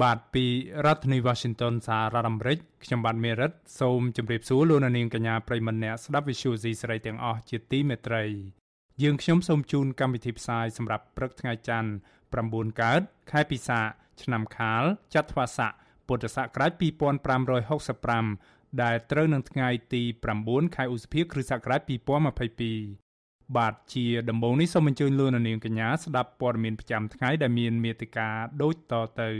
បាទពីរដ្ឋធានី Washington សហរដ្ឋអាមេរិកខ្ញុំបាទមេរិតសូមជម្រាបសួរលោកអ្នកនាងកញ្ញាប្រិមមអ្នកស្ដាប់ Visual C សេរីទាំងអស់ជាទីមេត្រីយើងខ្ញុំសូមជូនកម្មវិធីផ្សាយសម្រាប់ព្រឹកថ្ងៃច័ន្ទ9កើតខែពិសាឆ្នាំខាលចត្វាស័កពុទ្ធសករាជ2565ដែលត្រូវនឹងថ្ងៃទី9ខែឧសភាគ្រិស្តសករាជ2022បាទជាដំបូងនេះសូមអញ្ជើញលោកនាងកញ្ញាស្ដាប់ព័ត៌មានប្រចាំថ្ងៃដែលមានមេត្តាដូចតទៅ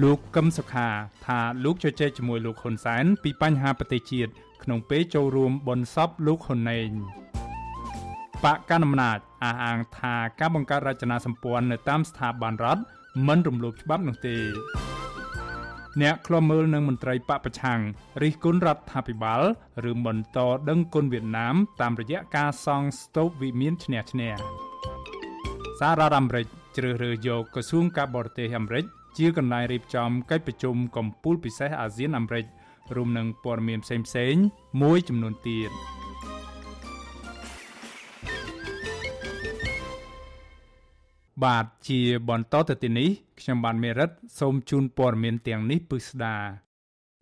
លោកកឹមសុខាថាលោកជជែកជាមួយលោកហ៊ុនសែនពីបញ្ហាប្រទេសជាតិក្នុងពេលចូលរួមបនសពលោកហ៊ុនណេងបកកណ្ដាលអំណាចអះអាងថាការបង្កើតរចនាសម្ព័ន្ធនៅតាមស្ថាប័នរដ្ឋមិនរំលោភច្បាប់នោះទេអ្នកខ្លំមើលនឹងមន្ត្រីបពប្រឆាំងរិះគន់រដ្ឋាភិបាលឬបន្តដឹងគុណវៀតណាម តាមរយៈការសង់ស្ទូបវិមានឈ្នះឈ្នះសាររដ្ឋអាមេរិកជ្រើសរើសយកក្រសួងការបរទេសអាមេរិក ជាកន្លែងរៀបចំកិច្ចប្រជុំកំពូលពិសេសអាស៊ានអាមេរិករួមនឹងព័ត៌មានផ្សេងៗមួយចំនួនទៀតបាទជាបន្តទៅទីនេះខ្ញុំបានមេរិតសូមជូនព័ត៌មានទាំងនេះពិស្ដា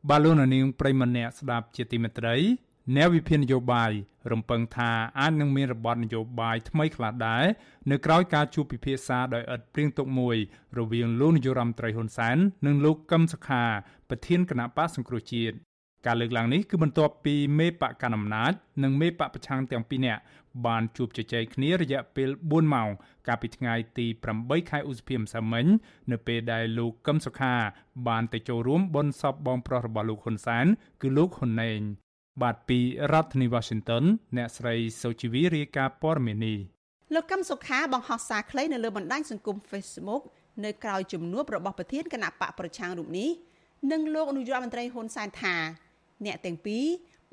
បាទលោកនាងប្រិមម្នាក់ស្ដាប់ជាទីមេត្រី អ្នកវិភាគនយោបាយរំពឹងថាអាចនឹងមានរបបនយោបាយថ្មីខ្លះដែរនៅក្រៅការជួបពិភាក្សាដោយឥតព្រៀងទុកមួយ រវាងលោកនាយរដ្ឋមន្ត្រីហ៊ុនសែននិងលោកកឹមសុខាប្រធានគណៈបកសង្គ្រោះជាតិការលើកឡើងនេះគឺបន្ទាប់ពីមេបកកណ្ដាលអំណាចនិងមេបកប្រឆាំងទាំងពីរនាក់បានជួបជជែកគ្នារយៈពេល4ម៉ោងកាលពីថ្ងៃទី8ខែឧសភាម្សិលមិញនៅពេលដែលលោកកឹមសុខាបានទៅចូលរួមបុណ្យសពបងប្រុសរបស់លោកហ៊ុនសែនគឺលោកហ៊ុនណេង បាទពីរដ្ឋធានី Washington អ្នកស្រីសូជីវីរាយការណ៍ព័ត៌មាននេះលោកកឹមសុខាបង្ហោះសារខ្លីនៅលើបណ្ដាញសង្គម Facebook នៅក្រៅជំនួបរបស់ប្រធានគណៈបកប្រឆាំងរូបនេះនិងលោកនាយករដ្ឋមន្ត្រីហ៊ុនសែនថាអ្នកទាំងពីរ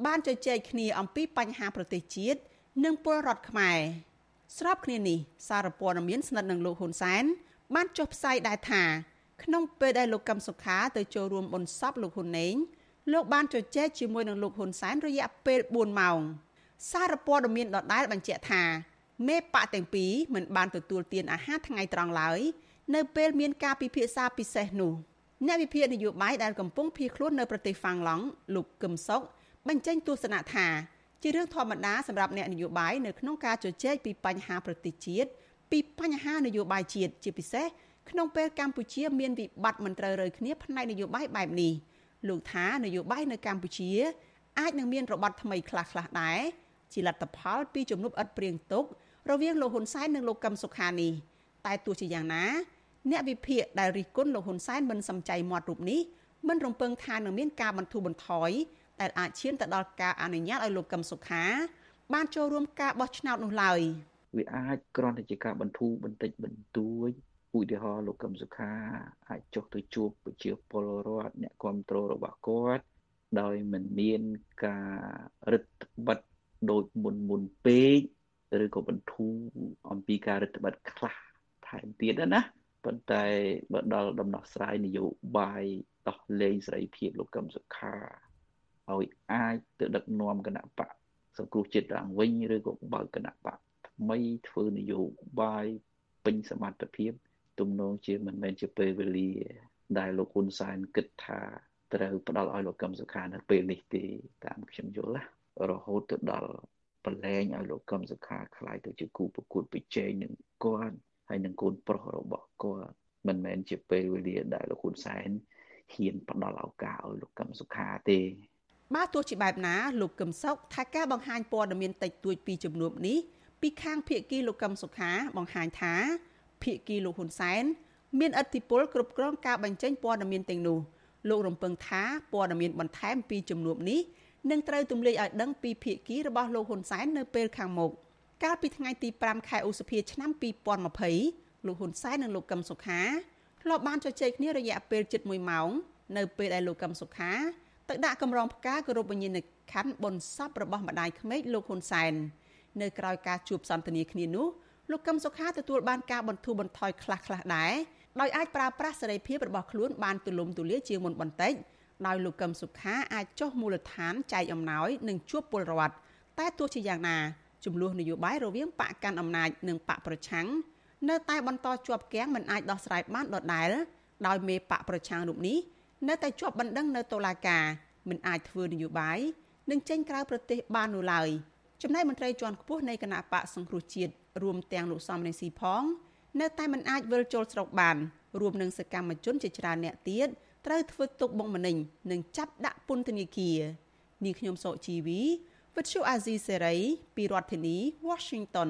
បានជជែកគ្នាអំពីបញ្ហាប្រទេសជាតិនិងពលរដ្ឋខ្មែរស្របគ្នានេះសារព័ត៌មានស្និទ្ធនឹងលោកហ៊ុនសែនបានចុះផ្សាយដែរថាក្នុងពេលដែលលោកកឹមសុខាទៅចូលរួមបុណ្យសពលោកហ៊ុនណេង លោកបានជជែកជាមួយនឹងលោកហ៊ុនសែនរយៈពេល4ម៉ោងសារព័ត៌មានដដែលបញ្ជាក់ថាមេបកទាំងពីរមិនបានទទួលទានអាហារថ្ងៃត្រង់ឡើយនៅពេលមានការពិភាក្សាពិសេសនោះអ្នកវិភាគនយោបាយដែលកំពុងភៀសខ្លួននៅប្រទេសហ្វាំងឡង់លោកកឹមសុខបញ្ចេញទស្សនៈថាជារឿងធម្មតាសម្រាប់អ្នកនយោបាយនៅក្នុងការជជែកពីបញ្ហាប្រទេសជាតិពីបញ្ហានយោបាយជាតិជាពិសេសក្នុងពេលកម្ពុជាមានវិបត្តិមិនត្រូវរើគ្នាផ្នែកនយោបាយបែបនេះ លោកថានយោបាយនៅកម្ពុជា អាចនឹងមានរបត់ថ្មីខ្លះៗដែរជាលទ្ធផលពីជំនួបឥតព្រៀងទុក រវាងលោកហ៊ុនសែននិងលោកកឹមសុខានេះតែទោះជាយ៉ាងណា អ្នកវិភាគដែលរិះគន់លោកហ៊ុនសែនមិនសំចៃមាត់រូបនេះមិនរំពឹងថានឹងមានការបន្ធូរបន្ថយដែលអាចឈានទៅដល់ការអនុញ្ញាតឲ្យលោកកឹមសុខា បានចូលរួមការបោះឆ្នោតនោះឡើយវាអាចគ្រាន់តែជាការបន្ធូរបន្តិចបន្តួច ឧទាហរណ៍លោកកឹមសុខាអាចចុះទៅជួបប្រជាពលរដ្ឋអ្នកគ្រប់គ្រងរបស់គាត់ដោយមិនមានការរឹតបន្តឹងដូចមុនមុនពេកឬក៏បន្ធូរអំពីការរឹតបន្តឹងខ្លះថែមទៀតណាប៉ុន្តែបើដល់ដំណោះស្រាយនយោបាយដោះលែងសេរីភាពលោកកឹមសុខាឲ្យអាចទៅដឹកនាំគណៈបកសង្គ្រោះជាតិឡើងវិញឬក៏បើកគណៈបកថ្មីធ្វើនយោបាយពេញសមត្ថភាព ទំនងជាមិនមែនជាពេលវេលា ដែលលោកហ៊ុនសែនគិតថាត្រូវផ្ដល់ឲ្យលោកកឹមសុខានៅពេលនេះទេតាមខ្ញុំយល់ណារហូតទៅដល់ប្រឡែងឲ្យលោកកឹមសុខាខ្លាយទៅជាគូប្រកួតប្រជែងនឹងគាត់ហើយនឹងកូនប្រុសរបស់គាត់មិនមែនជាពេលវេលាដែលលោកហ៊ុនសែនហ៊ានផ្ដល់ឱកាសឲ្យលោកកឹមសុខាទេបើទោះជាបែបណាលោកកឹមសុខថាការបង្ហាញព័ត៌មានតិចតួចពីជំនួបនេះពីខាងភៀកគីលោកកឹមសុខាបង្ហាញថា ភៀកគីលោកហ៊ុនសែនមានអធិបុលគ្រប់គ្រងការបញ្ចេញព័ត៌មានទាំងនោះលោករំពឹងថាព័ត៌មានបន្ថែមពីជំនួបនេះនឹងត្រូវទម្លាយឲ្យដឹងពីភៀកគីរបស់លោកហ៊ុនសែននៅពេលខាងមុខកាលពីថ្ងៃទី5ខែឧសភាឆ្នាំ2020លោកហ៊ុនសែននិងលោកកឹមសុខាធ្លាប់បានជជែកគ្នារយៈពេលជិត1ម៉ោងនៅពេលដែលលោកកឹមសុខាទៅដាក់កម្រងផ្កាគោរពវិញ្ញាណក្ខន្ធបុណ្យសពរបស់ម្ដាយក្មេកលោកហ៊ុនសែននៅក្រៅការជួបសន្ទនាគ្នានោះ លោកកឹមសុខាទទួលបានការបន្ធូរបន្ថយខ្លះៗដែរដោយអាចប្រើប្រាស់សេរីភាពរបស់ខ្លួនបានទូលំទូលាយជាងមុនបន្តិចដោយលោកកឹមសុខាអាចចុះមូលដ្ឋានចែកអំណោយនិងជួបពលរដ្ឋតែទោះជាយ៉ាងណាចំនួននយោបាយរវាងបកកាន់អំណាចនិងបកប្រឆាំងនៅតែបន្តជាប់គាំងមិនអាចដោះស្រាយបានដដែលដោយមេបកប្រឆាំងរូបនេះនៅតែជាប់បណ្ដឹងនៅតុលាការមិនអាចធ្វើនយោបាយនិងចេញក្រៅប្រទេសបាននោះឡើយ ចំណែកមន្ត្រីជាន់ខ្ពស់នៃគណៈបកសង្គ្រោះជាតិរួមទាំងលោកសំរងស៊ីផង នៅតែមិនអាចវិលចូលស្រុកបានរួមនឹងសកម្មជនជាច្រើនអ្នកទៀតត្រូវធ្វើទុកបុកម្នេញនិងចាប់ដាក់ពន្ធនាគារនាងខ្ញុំសកជីវីវិទ្យុអាស៊ីសេរីពីរដ្ឋធានី Washington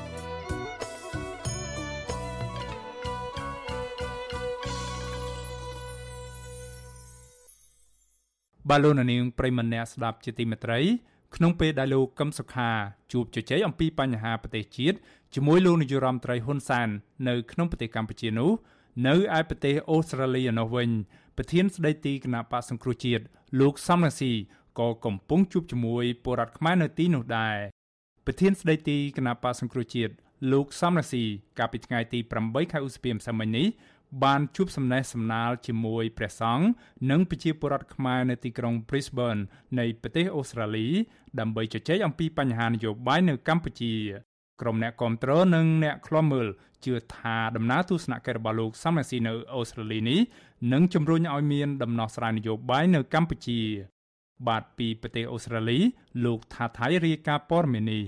បាទលោកនាងប្រិមម្នាក់ស្ដាប់ជាទីមេត្រីក្នុងពេលដែលលោកកឹមសុខាជួបជជែកអំពីបញ្ហាប្រទេសជាតិជាមួយលោកនាយរដ្ឋមន្ត្រីហ៊ុនសែននៅក្នុងប្រទេសកម្ពុជានោះនៅឯប្រទេសអូស្ត្រាលីនោះវិញប្រធានស្ដីទីគណៈបកសង្គ្រោះជាតិលោកសំរងស៊ីក៏កំពុងជួបជាមួយពលរដ្ឋខ្មែរនៅទីនោះដែរប្រធានស្ដីទីគណៈបកសង្គ្រោះជាតិលោកសំរងស៊ីកាលពីថ្ងៃទី8ខែឧសភាម្សិលមិញនេះ បានជួបសំណេះសំណាលជាមួយព្រះសង្ឃនិងប្រជាពលរដ្ឋខ្មែរនៅទីក្រុង Brisbane នៃប្រទេសអូស្ត្រាលី ដើម្បីជជែកអំពីបញ្ហានយោបាយនៅកម្ពុជាក្រុមអ្នកគ្រប់គ្រងនិងអ្នកខ្លំមើលជឿថាដំណើរទស្សនកិច្ចរបស់លោកសំរាស៊ីនៅអូស្ត្រាលីនេះនឹងជំរុញឲ្យមានដំណោះស្រាយនយោបាយនៅកម្ពុជា បាទពីប្រទេសអូស្ត្រាលី លោកថាថៃរាយការណ៍ព័ត៌មាននេះ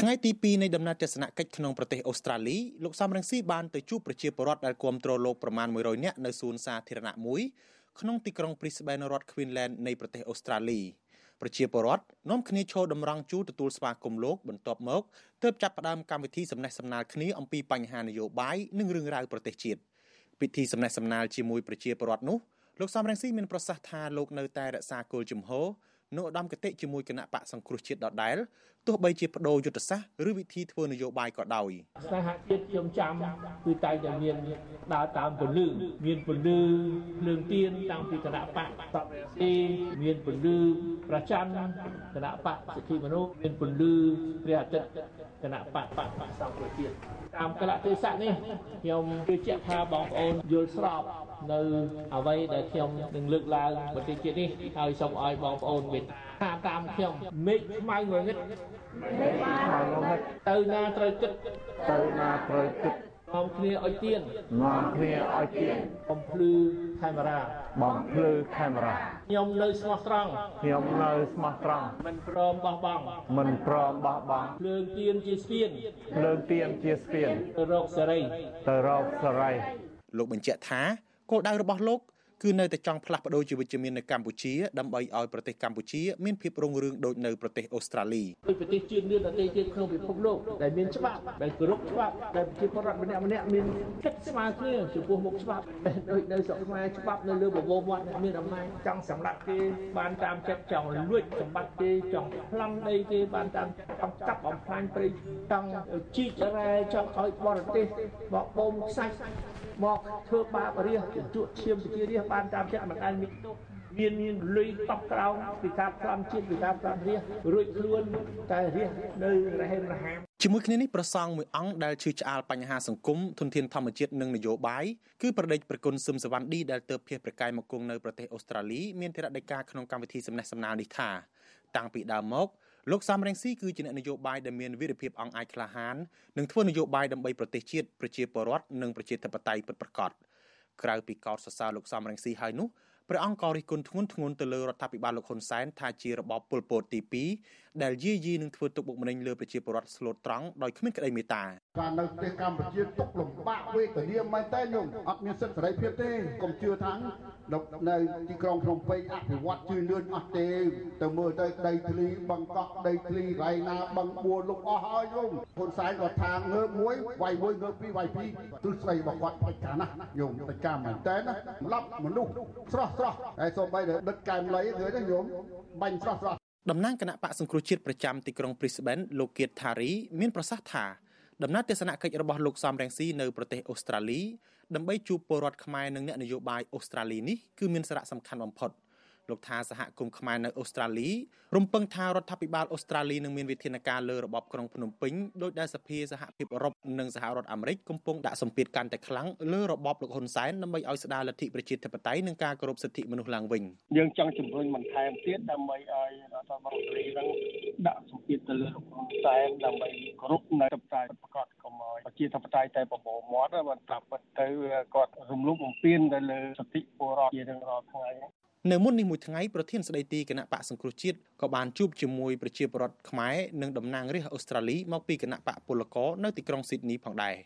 ថ្ងៃទី2នៃដំណើរទស្សនកិច្ចក្នុងប្រទេសអូស្ត្រាលីលោកសំរងស៊ីបានទៅជួបប្រជាពលរដ្ឋដែលគ្រប់គ្រងលោកប្រមាណ100នាក់នៅសួនសាធារណៈមួយក្នុងទីក្រុង Brisbane រដ្ឋ Queensland នៃប្រទេសអូស្ត្រាលីប្រជាពលរដ្ឋនាំគ្នាឈរតម្រង់ជួរទទួលស្វាគមន៍លោកបន្ទាប់មកទើបចាប់ផ្ដើមកម្មវិធីសំណេះសំណាលគ្នាអំពីបញ្ហានយោបាយនិងរឿងរ៉ាវប្រទេសជាតិពិធីសំណេះសំណាលជាមួយប្រជាពលរដ្ឋនោះលោកសំរងស៊ីមានប្រសាសន៍ថាលោកនៅតែរក្សាគោលជំហរ នៅឧត្តមគតិជាមួយគណៈបកសង្គ្រោះជាតិដដែលទោះបីជាបដូរយុទ្ធសាស្ត្រឬវិធីធ្វើនយោបាយក៏ដោយស្នេហាជាតិខ្ញុំចាំគឺតែតែមានដើរតាមពលឺមានពលឺភ្លើងទៀនតាំងពីគណៈបកសពទីមានពលឺប្រច័នគណៈបកសិទ្ធិមនុស្សមានពលឺព្រះអាទិត្យគណៈបកបកសង្គ្រោះជាតិតាមកលៈទេសៈនេះខ្ញុំជឿជាក់ថាបងប្អូនយល់ស្រប នៅអ្វីដែលខ្ញុំនឹងលើកឡើងបន្តិចទៀតនេះហើយសូមឲ្យបងប្អូនមេត្តាតាមខ្ញុំមេឃខ្មៅងងឹតមេឃខ្មៅងងឹតទៅណាត្រូវគិតទៅណាត្រូវគិតនាំគ្នាឲ្យទៀននាំគ្នាឲ្យទៀនបំភ្លឺកាមេរ៉ាបំភ្លឺកាមេរ៉ាខ្ញុំនៅស្មោះត្រង់ខ្ញុំនៅស្មោះត្រង់មិនព្រមបោះបង់មិនព្រមបោះបង់ភ្លើងទៀនជាស្ពានភ្លើងទៀនជាស្ពានទៅរកសេរីទៅរកសេរីលោកបញ្ជាក់ថា គោលដៅរបស់លោក គឺនៅតែចង់ផ្លាស់ប្ដូរជីវវិជ្ជមាននៅកម្ពុជាដើម្បីឲ្យប្រទេសកម្ពុជាមានភាពរុងរឿងដូចនៅប្រទេសអូស្ត្រាលីដូចប្រទេសជឿនលឿនដទៃទៀតក្នុងពិភពលោកដែលមានច្បាប់ដែលគោរពច្បាប់ដែលប្រជាពលរដ្ឋម្នាក់ម្នាក់មានគិតស្មើគ្នាចំពោះមុខច្បាប់ដូចនៅស្រុកខ្មែរច្បាប់នៅលើបបោមាត់អ្នកមានអំណាចចង់សម្លាប់គេបានតាមចិត្តចង់លួចសម្បត្តិគេចង់ប្លន់ដីគេបានតាមចង់ចាប់បំផ្លាញព្រៃចង់ជីករ៉ែចង់ឲ្យបរទេសបបោមខ្សាច់មកធ្វើបាបរាជជក់ឈាមជារាជបានតាមចិត្តមិនដែលមានទោសមានមានលុយតប់ក្រោមពីការផ្សំជាតិពីការផ្សំរះរួចខ្លួនតែរះនៅរហេមរហាមជាមួយគ្នានេះប្រសង់មួយអង្គដែលឈឺឆ្អាលបញ្ហាសង្គមធនធានធម្មជាតិនិងនយោបាយគឺប្រដេចប្រគុណសឹមសវណ្ណឌីដែលទៅភៀសប្រកាយមកគង់នៅប្រទេសអូស្ត្រាលីមានធរដីកាក្នុងកម្មវិធីសំណេះសំណាលនេះថាតាំងពីដើមមកលោកសំរងស៊ីគឺជាអ្នកនយោបាយដែលមានវីរភាពអង្អាចក្លាហាននិងធ្វើនយោបាយដើម្បីប្រទេសជាតិប្រជាពលរដ្ឋនិងប្រជាធិបតេយ្យពិតប្រាកដ ក្រៅពីកោតសរសើរលោកសំរងស៊ីហើយនោះព្រះអង្គក៏រិះគន់ធ្ងន់ធ្ងរទៅលើរដ្ឋាភិបាលលោកហ៊ុនសែនថាជារបបប៉ុលពតទី2ដែលយាយីនឹងធ្វើទុកបុកម្នេញលើប្រជាពលរដ្ឋស្លូតត្រង់ដោយគ្មានក្តីមេត្តាការនៅប្រទេសកម្ពុជាទុកលំបាកវេទនាមែនតើញោមអត់មានសិទ្ធិសេរីភាពទេកុំជឿថានៅទីក្រុងភ្នំពេញអភិវឌ្ឍជឿនលឿនអត់ទេទៅមើលទៅដីធ្លីបឹងកក់ដីធ្លីរៃណាបឹងបួលលុកអស់ហើយញោមហ៊ុនសែនគាត់ថាងើបមួយវាយមួយងើបពីរវាយពីរទិស្ដីរបស់គាត់ពេចកាណាស់ញោមពេចកាមែនតើណាសម្រាប់មនុស្សស្រស់ស្រស់ហើយសូម្បីតែដិតកែមលៃឃើញទេញោមបាញ់ស្រស់ស្រស់ តំណាងគណៈបកសង្គ្រោះជាតិប្រចាំទីក្រុង Brisbane លោកគៀតថារីមានប្រសាសន៍ថាដំណើរទស្សនកិច្ចរបស់លោកសំរងស៊ីនៅប្រទេសអូស្ត្រាលីដើម្បីជួបពលរដ្ឋខ្មែរនិងអ្នកនយោបាយអូស្ត្រាលីនេះគឺមានសារៈសំខាន់បំផុត។ លោកថាសហគមន៍ខ្មែរនៅអូស្ត្រាលីរំពឹងថារដ្ឋាភិបាលអូស្ត្រាលីនឹងមានវិធានការលើរបបក្រុងភ្នំពេញដោយដែលសភាសហភាពអឺរ៉ុបនិងសហរដ្ឋអាមេរិកកំពុងដាក់សម្ពាធកាន់តែខ្លាំងលើរបបលោកហ៊ុនសែនដើម្បីឲ្យស្ដារលទ្ធិប្រជាធិបតេយ្យនិងការគោរពសិទ្ធិមនុស្សឡើងវិញយើងចង់ជំរុញបន្ថែមទៀតដើម្បីឲ្យរដ្ឋាភិបាលអូស្ត្រាលីនឹងដាក់សម្ពាធទៅលើលោកហ៊ុនសែនដើម្បីគោរពនៅធិបតេយ្យប្រកបកុំឲ្យប្រជាធិបតេយ្យតែបបោមាត់មិនប្រាប់ទៅគាត់រំលោភបំពានទៅលើសិទ្ធិពលរដ្ឋជារៀងរាល់ថ្ងៃ នៅមុននេះមួយថ្ងៃប្រធានស្ដីទីគណៈបកសង្គ្រោះជាតិក៏បានជួបជាមួយប្រជាពលរដ្ឋខ្មែរនិងតំណាងរាស្ត្រអូស្ត្រាលីមកពីគណៈបកពលករនៅទីក្រុងស៊ីដនីផងដែរ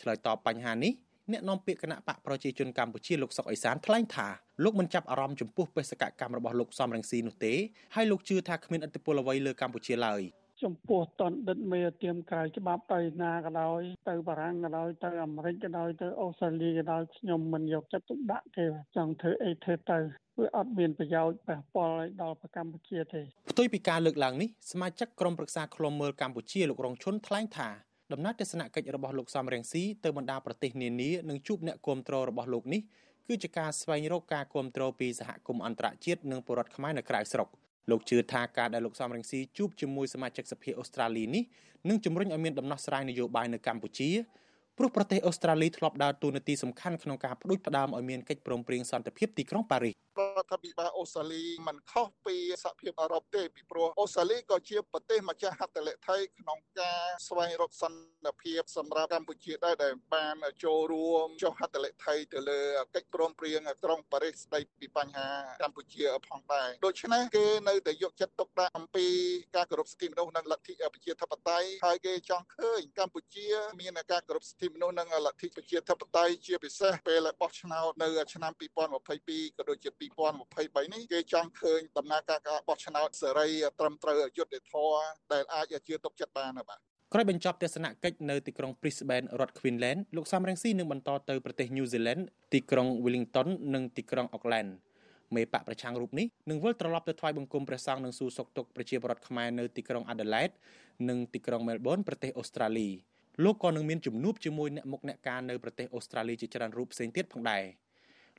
ឆ្លើយតបបញ្ហានេះអ្នកនាំពាក្យគណៈបកប្រជាជនកម្ពុជាលោកសុកអេសានថ្លែងថាលោកមិនចាប់អារម្មណ៍ចំពោះបេសកកម្មរបស់លោកសំរងស៊ីនោះទេហើយលោកជឿថាគ្មានឥទ្ធិពលអ្វីលើកម្ពុជាឡើយ ចំពោះតនដិតមេទៀមក្រៅច្បាប់ទៅណាក៏ដោយទៅបារាំងក៏ដោយទៅអាមេរិកក៏ដោយទៅអូស្ត្រាលីក៏ដោយខ្ញុំមិនយកចិត្តទុកដាក់ទេចង់ធ្វើអីធ្វើទៅវាអត់មានប្រយោជន៍ប៉ះពាល់ដល់ប្រកម្ពុជាទេផ្ទុយពីការលើកឡើងនេះសមាជិកក្រុមប្រឹក្សាឃ្លាំមើលកម្ពុជាលោករងឈុនថ្លែងថាដំណើរទស្សនកិច្ចរបស់លោកសំរងស៊ីទៅបណ្ដាប្រទេសនានានិងជួបអ្នកគាំទ្ររបស់លោកនេះគឺជាការស្វែងរកការគាំទ្រពីសហគមន៍អន្តរជាតិនិងពលរដ្ឋខ្មែរនៅក្រៅស្រុក។ លោកជឿថាការដែលលោកសំរងស៊ីជួបជាមួយសមាជិកសភាអូស្ត្រាលីនេះនឹងជំរុញឲ្យមានដំណោះស្រាយនយោបាយនៅកម្ពុជា ព្រោះប្រទេសអូស្ត្រាលីធ្លាប់ដើរតួនាទីសំខាន់ក្នុងការផ្ដួចផ្ដើមឲ្យមានកិច្ចព្រមព្រៀងសន្តិភាពទីក្រុងប៉ារីសរដ្ឋាភិបាលអូស្ត្រាលីមិនខុសពីសហភាពអឺរ៉ុបទេពីព្រោះអូស្ត្រាលីក៏ជាប្រទេសម្ចាស់ហត្ថលេខីក្នុងការស្វែងរកសន្តិភាពសម្រាប់កម្ពុជាដែរដែលបានចូលរួមចុះហត្ថលេខីទៅលើកិច្ចព្រមព្រៀងក្រុងប៉ារីសស្ដីពីបញ្ហាកម្ពុជាផងដែរដូច្នេះគេនៅតែយកចិត្តទុកដាក់អំពីការគោរពសិទ្ធិមនុស្សនិងលទ្ធិប្រជាធិបតេយ្យហើយគេចង់ឃើញកម្ពុជាមានការគោរពសិទ្ធិមនុស្សនិងលទ្ធិប្រជាធិបតេយ្យជាពិសេសពេលបោះឆ្នោតនៅឆ្នាំ2022ក៏ដូចជា2023នេះគេចង់ឃើញដំណើរការការបោះឆ្នោតសេរីត្រឹមត្រូវយុត្តិធម៌ដែលអាចជឿទុកចិត្តបានបាទក្រោយបញ្ចប់ទស្សនកិច្ចនៅទីក្រុង Brisbane រដ្ឋ Queensland លោកសំរងស៊ីនឹងបន្តទៅប្រទេស New Zealand ទីក្រុង Wellington និងទីក្រុង Auckland មេបកប្រឆាំងរូបនេះនឹងវិលត្រឡប់ទៅថ្វាយបង្គំព្រះសង្ឃនិងសួរសុខទុក្ខប្រជាពលរដ្ឋខ្មែរនៅទីក្រុង Adelaide និងទីក្រុង Melbourne ប្រទេសអូស្ត្រាលី លោកក៏នឹងមានជំនួបជាមួយអ្នកមុខអ្នកការនៅប្រទេសអូស្ត្រាលីជាច្រើនរូបផ្សេងទៀតផងដែរ។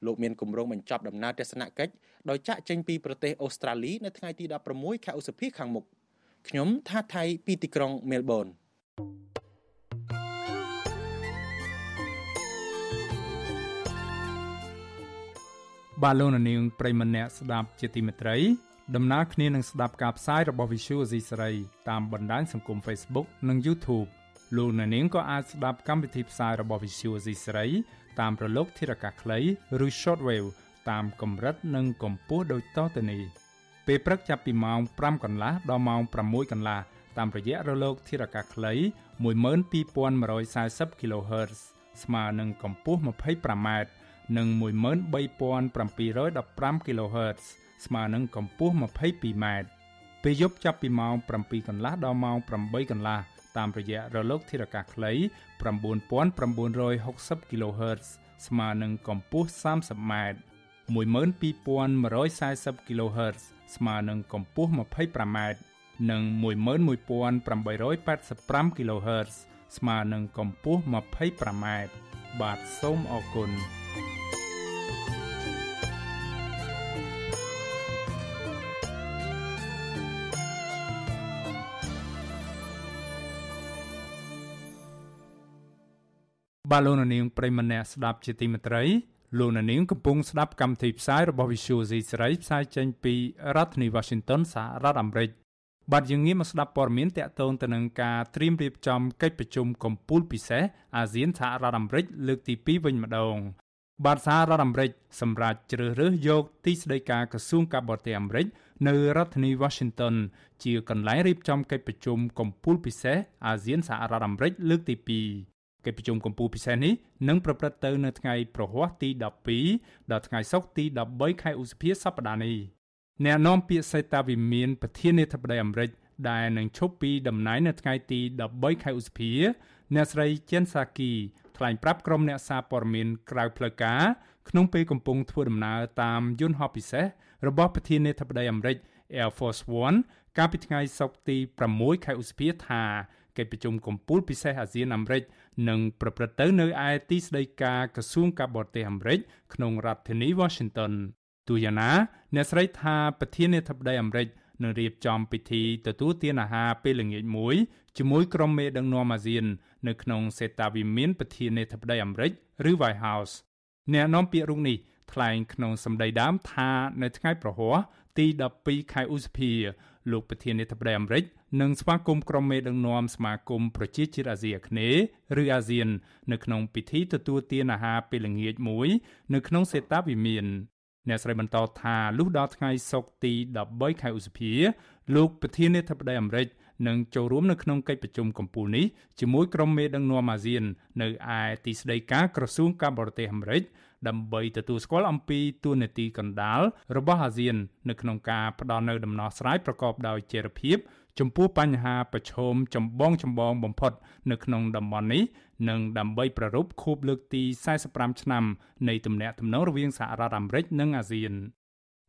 លោកមានគម្រោងបញ្ចប់ដំណើរទស្សនកិច្ចដោយចាក់ចេញពីប្រទេសអូស្ត្រាលីនៅថ្ងៃទី16ខែឧសភាខាងមុខខ្ញុំថាថៃពីទីក្រុងមែលប៊នបាទលោកនាងប្រិមម្នាក់ស្ដាប់ជាទីមេត្រីដំណើរគ្នានឹងស្ដាប់ការផ្សាយរបស់ Visual Asia សេរីតាមបណ្ដាញសង្គម Facebook និង YouTube លោកអ្នកនាងក៏អាចស្ដាប់កម្មវិធីផ្សាយរបស់ Visual Asia សេរីតាមប្រឡូកធារកាសខ្លីឬ Shortwave តាមកម្រិតនិងកម្ពស់ដូចតទៅនេះពេលព្រឹកចាប់ពីម៉ោង5កន្លះដល់ម៉ោង6កន្លះតាមរយៈរលកធារកាសខ្លី12140 kHz ស្មើនឹងកម្ពស់ 25m និង13715 kHz ស្មើនឹងកម្ពស់ 22m ពេលយប់ចាប់ពីម៉ោង7កន្លះដល់ម៉ោង8កន្លះ តាមរយៈរលកធារកាសខ្លី9960 kHz ស្មើនឹងកម្ពស់ 30m 12140 kHz ស្មើនឹងកម្ពស់ 25m និង11885 kHz ស្មើនឹងកម្ពស់ 25m បាទសូមអរគុណ បាទលោកនាងប្រិមម្នាក់ស្ដាប់ជាទីមេត្រីលោកនាងកំពុងស្ដាប់កម្មវិធីផ្សាយរបស់ Visual C សេរីផ្សាយចេញពីរដ្ឋធានី Washington សហរដ្ឋអាមេរិកបាទយើងងាកមកស្ដាប់ព័ត៌មានតកតងទៅនឹងការត្រៀមរៀបចំកិច្ចប្រជុំកំពូលពិសេសអាស៊ានសហរដ្ឋអាមេរិកលើកទី2វិញម្ដងបាទសហរដ្ឋអាមេរិកសម្រាប់ជ្រើសរើសយកទីស្តីការក្រសួងការបរទេសអាមេរិកនៅរដ្ឋធានី Washington ជាកន្លែងរៀបចំកិច្ចប្រជុំកំពូលពិសេសអាស៊ានសហរដ្ឋអាមេរិកលើកទី2 កិច្ចប្រជុំកំពូលពិសេសនេះនឹងប្រព្រឹត្តទៅនៅថ្ងៃប្រហ័សទី12ដល់ថ្ងៃសុក្រទី13ខែឧសភាសប្តាហ៍នេះអ្នកនាំពាក្យសេតាវិមានប្រធានាធិបតីអាមេរិកដែលនឹងឈប់ពីតំណែងនៅថ្ងៃទី13ខែឧសភាអ្នកស្រីជេនសាគីថ្លែងប្រាប់ក្រុមអ្នកសារព័ត៌មានក្រៅផ្លូវការក្នុងពេលកំពុងធ្វើដំណើរតាមយន្តហោះពិសេសរបស់ប្រធានាធិបតីអាមេរិក Air Force One កាលពីថ្ងៃសុក្រទី6ខែឧសភាថាកិច្ចប្រជុំកំពូលពិសេសអាស៊ានអាមេរិក នឹងប្រព្រឹត្តទៅនៅឯទីស្តីការក្រសួងការបរទេសអាមេរិកក្នុងរដ្ឋធានី Washington ទូយ៉ាងណាអ្នកស្រីថាប្រធានាធិបតីអាមេរិកនឹងរៀបចំពិធីទទួលទានអាហារពេលល្ងាចមួយជាមួយក្រុមមេដឹកនាំអាស៊ាន នៅក្នុងសេតាវិមានប្រធានាធិបតីអាមេរិកឬ White House អ្នកនាំពាក្យរូបនេះថ្លែងក្នុងសម្ដីដើមថានៅថ្ងៃប្រហ័សទី12ខែឧសភាលោកប្រធានាធិបតីអាមេរិក នឹងស្វាគមន៍ក្រុមមេដឹកនាំសមាគមប្រជាជាតិអាស៊ីអាគ្នេយ៍ឬអាស៊ាន នៅក្នុងពិធីទទួលទានអាហារពេលល្ងាចមួយ នៅក្នុងសេតាវិមានអ្នកស្រីបន្តថាលុះដល់ថ្ងៃសុក្រទី13ខែឧសភាលោកប្រធានាធិបតីអាមេរិកនឹងចូលរួមនៅក្នុងកិច្ចប្រជុំកំពូលនេះជាមួយក្រុមមេដឹកនាំអាស៊ាន នៅឯទីស្តីការក្រសួងការបរទេសអាមេរិកដើម្បីទទួលស្គាល់អំពីទួលនីតិកណ្ដាលរបស់អាស៊ាន នៅក្នុងការផ្ដល់នូវដំណោះស្រាយប្រកបដោយចីរភាព ចំពោះបញ្ហាប្រឈមចម្បងចម្បងបំផុត នៅក្នុងតំបន់នេះនិងដើម្បីប្រារព្ធខួបលើកទី45ឆ្នាំនៃទំនាក់ទំនងរវាងសហរដ្ឋអាមេរិកនិងអាស៊ាន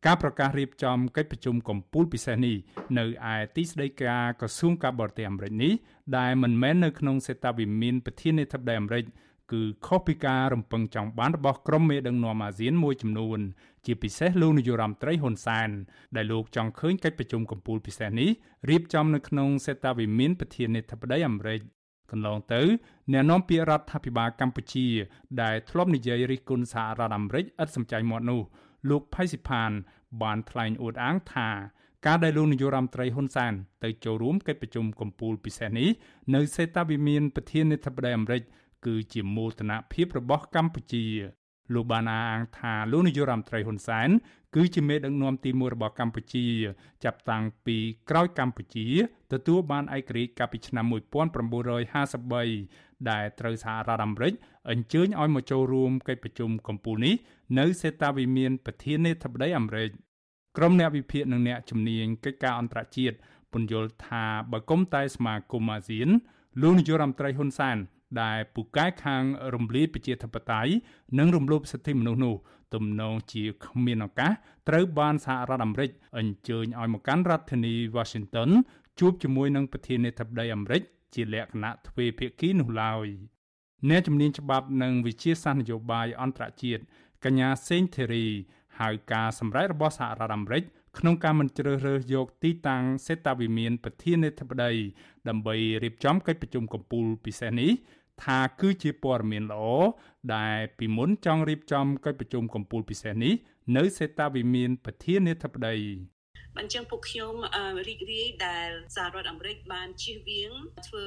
ការប្រកាសរៀបចំកិច្ចប្រជុំកំពូលពិសេសនេះនៅឯទីស្តីការក្រសួងការបរទេសអាមេរិកនេះដែលមិនមែននៅក្នុងសេតាវិមានប្រធានាធិបតីអាមេរិកគឺខុសពីការរំពឹងចង់បានរបស់ក្រុមមេដឹកនាំអាស៊ានមួយចំនួន ជាពិសេសលោកនាយរដ្ឋមន្ត្រីហ៊ុនសែនដែលលោកចង់ឃើញកិច្ចប្រជុំកំពូលពិសេសនេះរៀបចំនៅក្នុងសេតាវិមានប្រធានាធិបតីអាមេរិកកន្លងទៅអ្នកនាំពាក្យរដ្ឋាភិបាលកម្ពុជា ដែលធ្លាប់និយាយរិះគន់សហរដ្ឋអាមេរិកឥតសំចៃមាត់នោះលោកផៃស៊ីផាន បានថ្លែងអួតអាងថាការដែលលោកនាយករដ្ឋមន្ត្រីហ៊ុនសែនទៅចូលរួមកិច្ចប្រជុំកំពូលពិសេសនេះនៅសេតាវិមានប្រធានាធិបតីអាមេរិកគឺជាមោទនភាពរបស់កម្ពុជា លោកបានអះអាងថាលោកនាយករដ្ឋមន្ត្រីហ៊ុនសែនគឺជាមេដឹកនាំទី1របស់កម្ពុជា ចាប់តាំងពីក្រោយកម្ពុជាទទួលបានឯករាជ្យកាលពីឆ្នាំ1953ដែលត្រូវសហរដ្ឋអាមេរិកអញ្ជើញឲ្យមកចូលរួមកិច្ចប្រជុំកំពូលនេះនៅសេតាវិមានប្រធានាធិបតីអាមេរិកក្រុមអ្នកវិភាគនិងអ្នកជំនាញកិច្ចការអន្តរជាតិពន្យល់ថាបើគុំតែសមាគមអាស៊ានលោកនាយករដ្ឋមន្ត្រីហ៊ុនសែន ដែលពូកែខាងរំលាយប្រជាធិបតេយ្យនិងរំលោភសិទ្ធិមនុស្សនោះទំនងជាគ្មានឱកាសត្រូវបានសហរដ្ឋអាមេរិកអញ្ជើញឲ្យមកកាន់រដ្ឋធានី Washington ជួបជាមួយនឹងប្រធានាធិបតីអាមេរិកជាលក្ខណៈទ្វេភាគីនោះឡើយអ្នកជំនាញច្បាប់និងវិជាសាស្ត្រនយោបាយអន្តរជាតិកញ្ញាសេងធីរីហៅការសម្រេចរបស់សហរដ្ឋអាមេរិកក្នុងការមិនជ្រើសរើសយកទីតាំងសេតាវិមានប្រធានាធិបតីដើម្បីរៀបចំកិច្ចប្រជុំកំពូលពិសេសនេះ ថាគឺជាព័ត៌មានល្អដែលពីមុនចង់រៀបចំកិច្ចប្រជុំកំពូលពិសេសនេះនៅសេតាវិមានប្រធានាធិបតីអញ្ចឹងពួកខ្ញុំរីករាយដែលសហរដ្ឋអាមេរិកបានជៀសវាងធ្វើ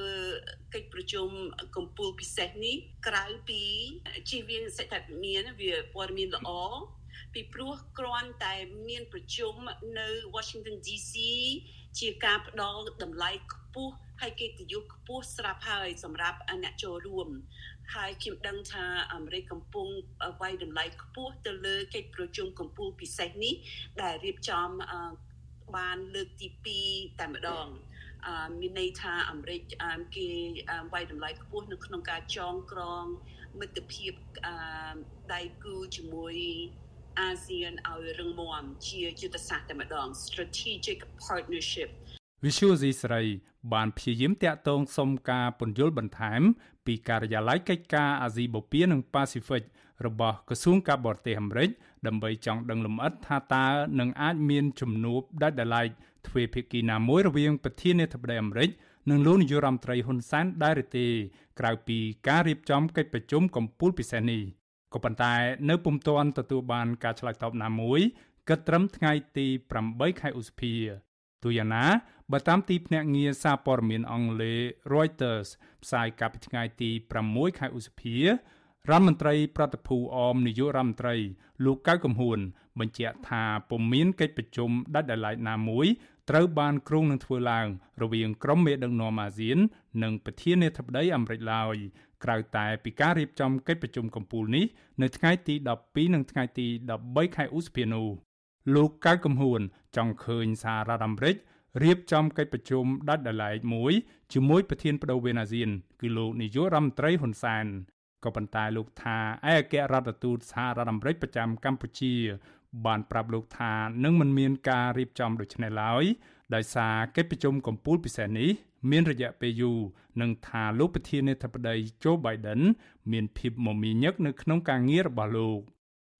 កិច្ចប្រជុំកំពូលពិសេសនេះក្រៅពីជៀសវាងសេតាវិមានវាព័ត៌មានល្អពីព្រោះគ្រាន់តែមានប្រជុំនៅ Washington DC ជាការផ្ដល់តម្លៃខ្ពស់ហើយកិត្តិយសខ្ពស់ស្រាប់ហើយសម្រាប់អ្នកចូលរួមហើយខ្ញុំដឹងថាអាមេរិកកំពុងវាយតម្លៃខ្ពស់ទៅលើកិច្ចប្រជុំកំពូលពិសេសនេះដែលរៀបចំបានលើកទី2តែម្ដងអឺមានន័យថាអាមេរិកគេវាយតម្លៃខ្ពស់នៅក្នុងការចងក្រងមិត្តភាពអឺដៃគូជាមួយ អាស៊ានឲ្យរឹងមាំជាយុទ្ធសាស្ត្រតែម្ដង strategic partnership វិសុយស៊ីស្រីបានព្យាយាមតាក់ទងសុំការពន្យល់បន្ថែម ពីការិយាល័យកិច្ចការអាស៊ីបូព៌ានិងប៉ាស៊ីហ្វិករបស់ក្រសួងការបរទេសអាមេរិកដើម្បីចង់ដឹងលម្អិតថាតើនឹងអាចមានជំនួបដាច់ដライទ្វេភាគីណាមួយរវាងប្រធានាធិបតីអាមេរិកនិងលោកនាយរដ្ឋមន្ត្រីហ៊ុនសែនដែរឬទេ ក្រៅពីការរៀបចំកិច្ចប្រជុំកំពូលពិសេសនេះ ក៏ប៉ុន្តែនៅពុំទាន់ទទួលបានការឆ្លើយតបណាមួយគិតត្រឹមថ្ងៃទី8ខែឧសភាទូយ៉ាងណាបើតាមទីភ្នាក់ងារសារព័ត៌មានអង់គ្លេស Reuters ផ្សាយកាលពីថ្ងៃទី6ខែឧសភារដ្ឋមន្ត្រីប្រតិភូអមនាយករដ្ឋមន្ត្រីលោកកៅកំហួនបញ្ជាក់ថាពុំមានកិច្ចប្រជុំដាច់ដោយឡែកណាមួយ ត្រូវបានគ្រោងនឹងធ្វើឡើងរវាងក្រុមមេដឹកនាំអាស៊ាន និងប្រធានាធិបតីអាមេរិកឡើយក្រៅតែពីការរៀបចំកិច្ចប្រជុំកំពូលនេះនៅថ្ងៃទី12និងថ្ងៃទី13ខែឧសភានោះលោកកៅកំហួន ចង់ឃើញសហរដ្ឋអាមេរិករៀបចំកិច្ចប្រជុំដាច់ដោយឡែកមួយជាមួយប្រធានបដូវវេនអាស៊ាន គឺលោកនាយករដ្ឋមន្ត្រីហ៊ុនសែនក៏ប៉ុន្តែលោកថាឯកអគ្គរដ្ឋទូតសហរដ្ឋអាមេរិកប្រចាំកម្ពុជា បានប្រាប់លោកថានឹងមិនមានការរៀបចំដូច្នេះឡើយដោយសារកិច្ចប្រជុំកំពូលពិសេសនេះមានរយៈពេលយូរនិងថាលោកប្រធានាធិបតី Joe Biden មានភាពមមាញឹកនៅក្នុងការងាររបស់លោក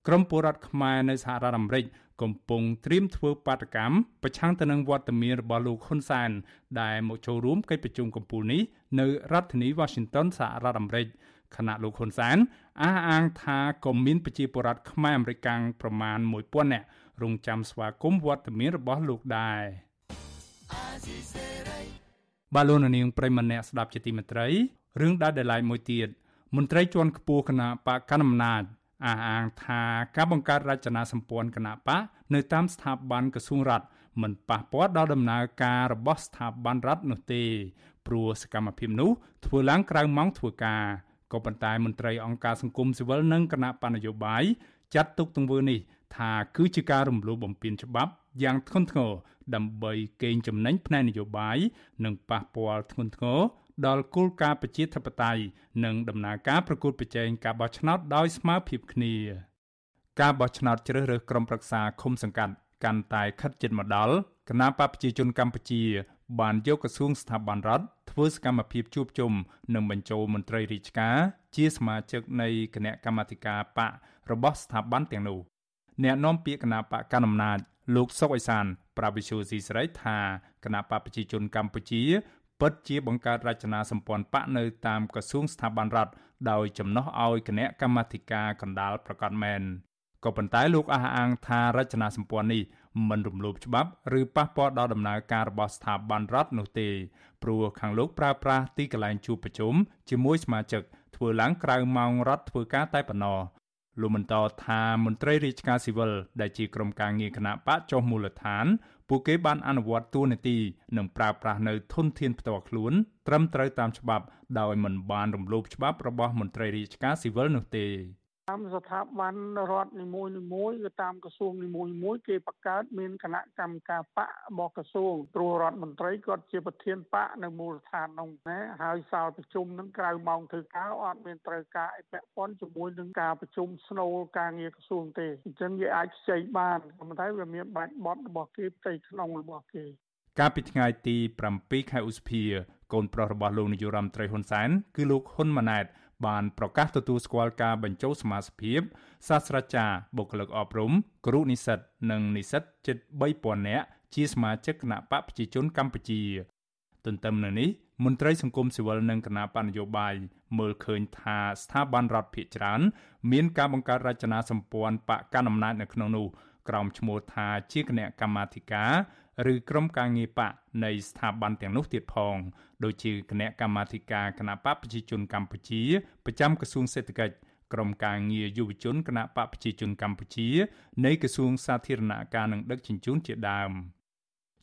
ក្រមពលរដ្ឋខ្មែរនៅសហរដ្ឋអាមេរិកកំពុងត្រៀមធ្វើបាតកម្មប្រឆាំងទៅនឹងវត្តមានរបស់លោកហ៊ុនសែនដែលមកចូលរួមកិច្ចប្រជុំកំពូលនេះនៅរដ្ឋធានី Washington សហរដ្ឋអាមេរិក ខណៈលោកហ៊ុនសែនអះអាងថាក៏មានប្រជាពលរដ្ឋខ្មែរអាមេរិកប្រមាណ1000នាក់រងចាំស្វាគមន៍វត្តមានរបស់លោកដែរបាឡូននាងប្រិមម្នាក់ស្ដាប់ជាទីមេត្រីរឿងដែលដライមួយទៀតមន្ត្រីជាន់ខ្ពស់គណៈបកកណ្ដាលអំណាចអះអាងថាការបង្កើតរចនាសម្ព័ន្ធគណៈបកនៅតាមស្ថាប័នក្រសួងរដ្ឋមិនប៉ះពាល់ដល់ដំណើរការរបស់ស្ថាប័នរដ្ឋនោះទេព្រោះសកម្មភាពនោះធ្វើឡើងក្រៅម៉ោងធ្វើការ ក៏ប៉ុន្តែមន្ត្រីអង្គការសង្គមស៊ីវិលនិងគណៈបណ្ឌនយោបាយចាត់ទុកទង្វើនេះថាគឺជាការរំលោភបំពានច្បាប់យ៉ាងធ្ងន់ធ្ងរដើម្បីកេងចំណេញផ្នែកនយោបាយនិងប៉ះពាល់ធ្ងន់ធ្ងរដល់គោលការណ៍ប្រជាធិបតេយ្យនិងដំណើរការប្រកួតប្រជែងការបោះឆ្នោតដោយស្មើភាពគ្នាការបោះឆ្នោតជ្រើសរើសក្រុមប្រឹក្សាឃុំសង្កាត់កាន់តែខិតជិតមកដល់គណៈបកប្រជាជនកម្ពុជា បានយកក្រសួងស្ថាប័នរដ្ឋធ្វើសកម្មភាពជួបជុំនិងបញ្ចូលមន្ត្រីរាជការជាសមាជិកនៃគណៈកម្មាធិការបករបស់ស្ថាប័នទាំងនោះអ្នកនាំពាក្យគណៈបកកណ្ដាលអំណាចលោកសុកអេសានប្រាវិសុយស៊ីស្រីថាគណៈបកប្រជាជនកម្ពុជាពិតជាបង្កើតរចនាសម្ព័ន្ធបកនៅតាមក្រសួងស្ថាប័នរដ្ឋដោយចំណោះឲ្យគណៈកម្មាធិការកណ្ដាលប្រកាសមែនក៏ប៉ុន្តែលោកអះអាងថារចនាសម្ព័ន្ធនេះ មិនរំលោភច្បាប់ឬប៉ះពាល់ដល់ដំណើរការរបស់ស្ថាប័នរដ្ឋនោះទេព្រោះខាងលោកប្រើប្រាស់ទីកន្លែងជួបប្រជុំជាមួយសមាជិកធ្វើឡើងក្រៅម៉ោងរដ្ឋធ្វើការតែប៉ុណ្ណោះលោកបន្តថាមន្ត្រីរាជការស៊ីវិលដែលជាក្រុមការងារគណៈបកចុះមូលដ្ឋាន ពួកគេបានអនុវត្តតួនាទីនិងប្រើប្រាស់នៅធនធានផ្ទាល់ខ្លួន ត្រឹមត្រូវតាមច្បាប់ ដោយមិនបានរំលោភច្បាប់របស់មន្ត្រីរាជការស៊ីវិលនោះទេ តាមស្ថាប័នរដ្ឋនីមួយនីមួយឬតាមក្រសួងនីមួយមួយគេបង្កើតមានគណៈកម្មការបករបស់ក្រសួងព្រោះរដ្ឋមន្ត្រីគាត់ជាប្រធានបកនៅមូលដ្ឋាននោះណាហើយសាលប្រជុំនឹងក្រៅម៉ោងធ្វើការអត់មានត្រូវការអីពាក់ព័ន្ធជាមួយនឹងការប្រជុំស្នូលការងារក្រសួងទេអញ្ចឹងវាអាចខ្ចីបានប៉ុន្តែវាមានបាច់បត់របស់គេផ្ទៃក្នុងរបស់គេកាលពីថ្ងៃទី7ខែឧសភាកូនប្រុសរបស់លោកនាយរដ្ឋមន្ត្រីហ៊ុនសែនគឺលោកហ៊ុនម៉ាណែត បានប្រកាសទទួលស្គាល់ការបញ្ចូលសមាជិកសាស្ត្រាចារ្យបុគ្គលិកអប់រំគ្រូនិស្សិតនិងនិស្សិតជិត3000នាក់ជាសមាជិកគណៈបកប្រជាជនកម្ពុជា ទន្ទឹមនឹងនេះមន្ត្រីសង្គមស៊ីវិលនិងគណៈបញ្ញយោបាយមើលឃើញថាស្ថាប័នរដ្ឋភាគច្រើន មានការបង្កើតរចនាសម្ព័ន្ធបកកណ្ដាលអំណាចនៅក្នុងនោះក្រោមឈ្មោះថាជាគណៈកម្មាធិការឬក្រុមការងារបកនៃស្ថាប័នទាំងនោះទៀតផង ដូចជាគណៈកម្មាធិការគណៈបកប្រជាជនកម្ពុជាប្រចាំក្រសួងសេដ្ឋកិច្ចក្រុមការងារយុវជនគណៈបកប្រជាជនកម្ពុជានៃក្រសួងសាធារណការនិងដឹកជញ្ជូនជាដើម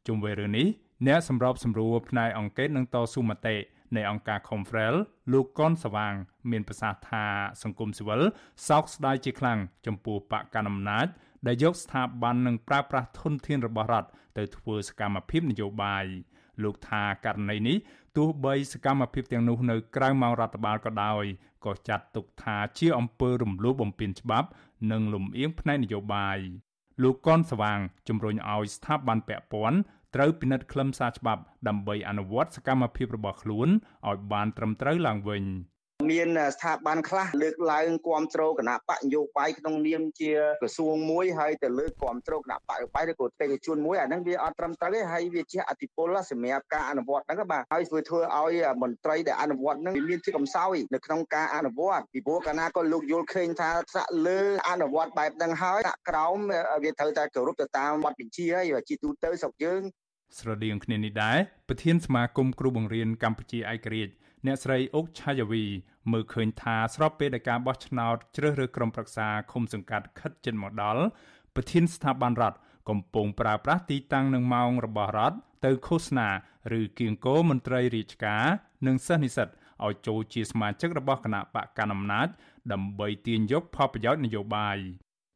ជុំវិញរឿងនេះអ្នកសម្របសម្រួលផ្នែកអង្គការនឹងតស៊ូមតិនៃអង្គការ Confrel លោកកនសវាង មានប្រសាសន៍ថាសង្គមស៊ីវិលសោកស្ដាយជាខ្លាំងចំពោះបកកណ្ដាលអំណាចដែលយកស្ថាប័ននិងប្រើប្រាស់ធនធានរបស់រដ្ឋទៅធ្វើសកម្មភាពនយោបាយលោកថាករណីនេះ ទោះបីសកម្មភាពទាំងនោះនៅក្រៅម៉ោងរដ្ឋបាលក៏ដោយក៏ចាត់ទុកថាជាអំពើរំលោភបំពានច្បាប់ និងលំអៀងផ្នែកនយោបាយលោកកនស្វាងជំរុញឲ្យស្ថាប័នពាក់ព័ន្ធត្រូវពិនិត្យខ្លឹមសារច្បាប់ដើម្បីអនុវត្តសកម្មភាពរបស់ខ្លួនឲ្យបានត្រឹមត្រូវឡើងវិញ មានស្ថាប័នខ្លះលើកឡើងគ្រប់គ្រងគណៈបកនយោបាយក្នុងនាមជាក្រសួងមួយហើយទៅលើកគ្រប់គ្រងគណៈបកបាយឬក៏បេក្ខជនមួយអាហ្នឹងវាអត់ត្រឹមត្រូវទេហើយវាជាអតិពលសម្រាប់ការអនុវត្តហ្នឹងបាទហើយធ្វើធ្វើឲ្យមន្ត្រីដែលអនុវត្តហ្នឹងមានជាកំសោយនៅក្នុងការអនុវត្តពីព្រោះកាលណាក៏លោកយល់ឃើញថាសាក់លើអនុវត្តបែបហ្នឹងហើយដាក់ក្រោមវាត្រូវតែគោរពទៅតាមបទបញ្ជាហើយជាទូទៅស្រុកយើងស្រដៀងគ្នានេះដែរប្រធានសមាគមគ្រូបង្រៀនកម្ពុជាឯករាជ្យ អ្នកស្រីអុកឆាយាវីមើលឃើញថាស្របពេលដែលការបោះឆ្នោតជ្រើសរើសក្រុមប្រឹក្សាឃុំសង្កាត់ខិតជិនមកដល់ប្រធានស្ថាប័នរដ្ឋកំពុងប្រើប្រាស់ទីតាំងនិងម៉ោងរបស់រដ្ឋទៅឃោសនាឬគៀងគោមន្ត្រីរាជការនិងសិស្សនិស្សិតឲ្យចូលជាសមាជិករបស់គណៈបកកណ្ដាលអំណាចដើម្បីទាញយកផលប្រយោជន៍នយោបាយ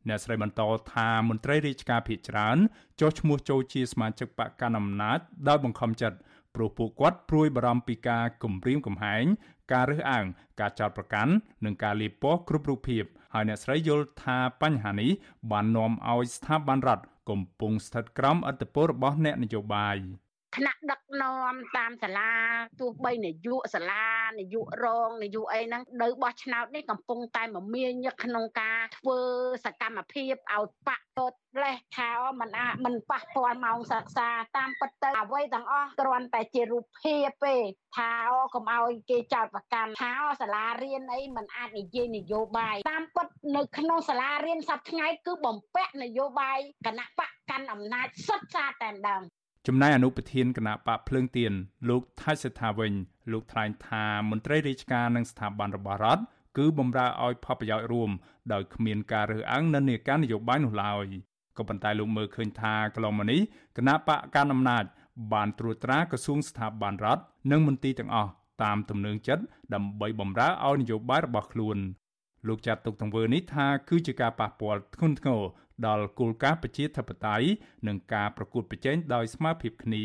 អ្នកស្រីបន្តថាមន្ត្រីរាជការភាគច្រើនចុះឈ្មោះចូលជាសមាជិកបកកណ្ដាលអំណាចដោយបង្ខំចិត្ត ព្រោះពួកគាត់ព្រួយបារម្ភពីការគំរាមកំហែងការរើសអើងការចោទប្រកាន់និងការលាបពណ៌គ្រប់រូបភាពហើយអ្នកស្រីយល់ថាបញ្ហានេះបាននាំឲ្យស្ថាប័នរដ្ឋកំពុងស្ថិតក្រោមឥទ្ធិពលរបស់អ្នកនយោបាយ។ ថ្នាក់ដឹកនាំតាមសាលាទោះបីនាយកសាលានាយករងនាយកអីហ្នឹងនៅបោះឆ្នោតនេះកំពុងតែមមាញឹកក្នុងការធ្វើសកម្មភាពឲ្យបាក់តតលេសថាមិនអាចមិនប៉ះពាល់ម៉ោងសិក្សាតាមពិតទៅអ្វីទាំងអស់គ្រាន់តែជារូបភាពទេថាអូកុំឲ្យគេចោតប្រកាន់ថាអូសាលារៀនអីមិនអាចនិយាយនយោបាយតាមពិតនៅក្នុងសាលារៀនសប្តាហ៍ថ្ងៃគឺបំពាក់នយោបាយគណៈបកកាន់អំណាចសុទ្ធសាធតែម្ដង ចំណែកអនុប្រធានគណៈបកភ្លើងទៀនលោកថៃសេដ្ឋាវិញលោកថ្លែងថាមន្ត្រីរាជការនិងស្ថាប័នរបស់រដ្ឋគឺបំរើឲ្យផលប្រយោជន៍រួមដោយគ្មានការរើសអើងនិន្នាការនយោបាយនោះឡើយក៏ប៉ុន្តែលោកមើលឃើញថាកន្លងមកនេះគណៈបកកណ្ដាលអំណាចបានត្រួតត្រាក្រសួងស្ថាប័នរដ្ឋនិងមន្ទីរទាំងអស់តាមទំនឹងចិត្តដើម្បីបំរើឲ្យនយោបាយរបស់ខ្លួនលោកចាត់ទុកទង្វើនេះថាគឺជាការប៉ះពាល់ធ្ងន់ធ្ងរ ដល់គោលការណ៍ប្រជាធិបតេយ្យនិងការប្រកួតប្រជែងដោយស្មើភាពគ្នា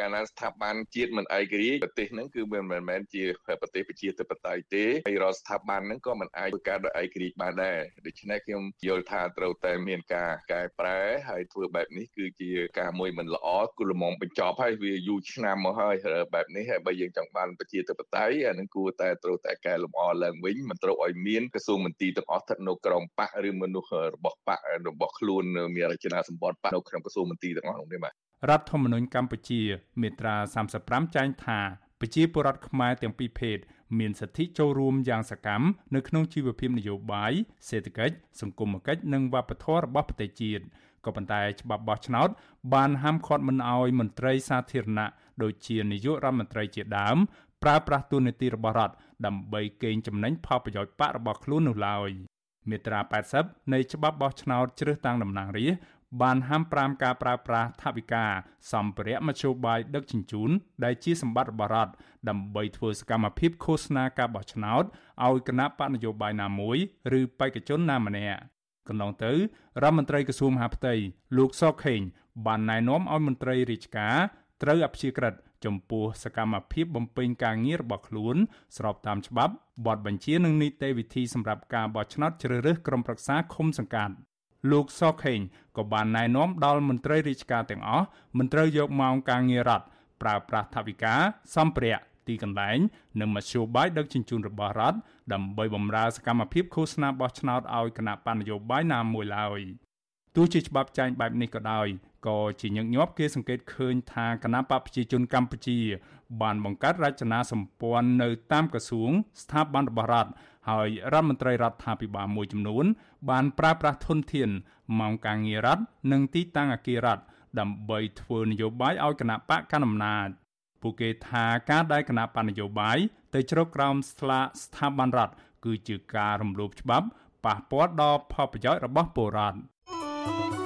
កាលណាស្ថាប័នជាតិមិនឯករាជ្យប្រទេសហ្នឹងគឺវាមិនមែនជាប្រទេសប្រជាធិបតេយ្យទេហើយរាល់ស្ថាប័នហ្នឹងក៏មិនអាចធ្វើការដោយឯករាជ្យបានដែរដូច្នេះខ្ញុំយល់ថាត្រូវតែមានការកែប្រែហើយធ្វើបែបនេះគឺជាការមួយមិនល្អគូលមងបញ្ចប់ហើយវាយូរឆ្នាំមកហើយបែបនេះហើយបើយើងចង់បានប្រជាធិបតេយ្យអានឹងគួរតែត្រូវតែកែលម្អឡើងវិញមិនត្រូវឲ្យមានក្រសួងមន្ទីរទាំងអស់ស្ថិតនៅក្រោមបកឬមនុស្សរបស់បករបស់ខ្លួនមានរចនាសម្ព័ន្ធបកនៅក្នុងក្រសួងមន្ទីរទាំងអស់នោះទេបាទ រដ្ឋធម្មនុញ្ញកម្ពុជា មាត្រា35ចែងថាប្រជាពលរដ្ឋខ្មែរទាំងពីរភេទមានសិទ្ធិចូលរួមយ៉ាងសកម្មនៅក្នុងជីវភាពនយោបាយសេដ្ឋកិច្ចសង្គមគិច្ចនិងវប្បធម៌របស់ប្រទេសជាតិក៏ប៉ុន្តែច្បាប់បោះឆ្នោត បានហាមឃាត់មិនឲ្យមន្ត្រីសាធារណៈដូចជានាយករដ្ឋមន្ត្រីជាដើមប្រើប្រាស់ទូនាទីរបស់រដ្ឋដើម្បីកេងចំណេញផលប្រយោជន៍បករបស់ខ្លួននោះឡើយមាត្រា80នៃច្បាប់បោះឆ្នោតជ្រើសតាំងតំណាងរាស្ត្រ បានហាម5ការប្រើប្រាស់ថវិកាសម្ភារៈមធ្យោបាយដឹកជញ្ជូនដែលជាសម្បត្តិរបស់រដ្ឋដើម្បីធ្វើសកម្មភាពឃោសនាការបោះឆ្នោតឲ្យគណៈបកនយោបាយណាមួយឬបេក្ខជនណាម្នាក់កន្លងទៅរដ្ឋមន្ត្រីក្រសួងមហាផ្ទៃលោកសខេងបានណែនាំឲ្យមន្ត្រីរាជការត្រូវអព្យាក្រឹតចំពោះសកម្មភាពបំពេញការងាររបស់ខ្លួន ស្របតាមច្បាប់បទបញ្ជានិងនីតិវិធីសម្រាប់ការបោះឆ្នោតជ្រើសរើសក្រុមប្រឹក្សាឃុំសង្កាត់ លោកសខេងក៏បានណែនាំដល់មន្ត្រីរាជការទាំងអស់មិនត្រូវយកម៉ោងការងាររដ្ឋប្រើប្រាស់ថវិកាសម្ភារៈទីកន្លែងនិងមធ្យោបាយដឹកជញ្ជូនរបស់រដ្ឋដើម្បីបម្រើសកម្មភាពឃោសនាបោះឆ្នោតឲ្យគណៈបញ្ញយោបាយណាមួយឡើយទោះជាច្បាប់ចែងបែបនេះក៏ដោយក៏ជាញឹកញាប់គេសង្កេតឃើញថាគណៈបកប្រជាជនកម្ពុជា បានបង្កើតរចនាសម្ព័ន្ធនៅតាមក្រសួងស្ថាប័នរបស់រដ្ឋ ហើយរដ្ឋមន្ត្រីរដ្ឋាភិបាលមួយចំនួន បានប្រើប្រាស់ធនធានម៉ោងការងាររដ្ឋនិងទីតាំងអគាររដ្ឋដើម្បីធ្វើនយោបាយឲ្យគណៈបកកណ្ដាលអំណាចពួកគេថាការដែលគណៈបកនយោបាយទៅជ្រកក្រោមស្លាកស្ថាប័នរដ្ឋគឺជាការរំលោភច្បាប់ប៉ះពាល់ដល់ផលប្រយោជន៍របស់ពលរដ្ឋ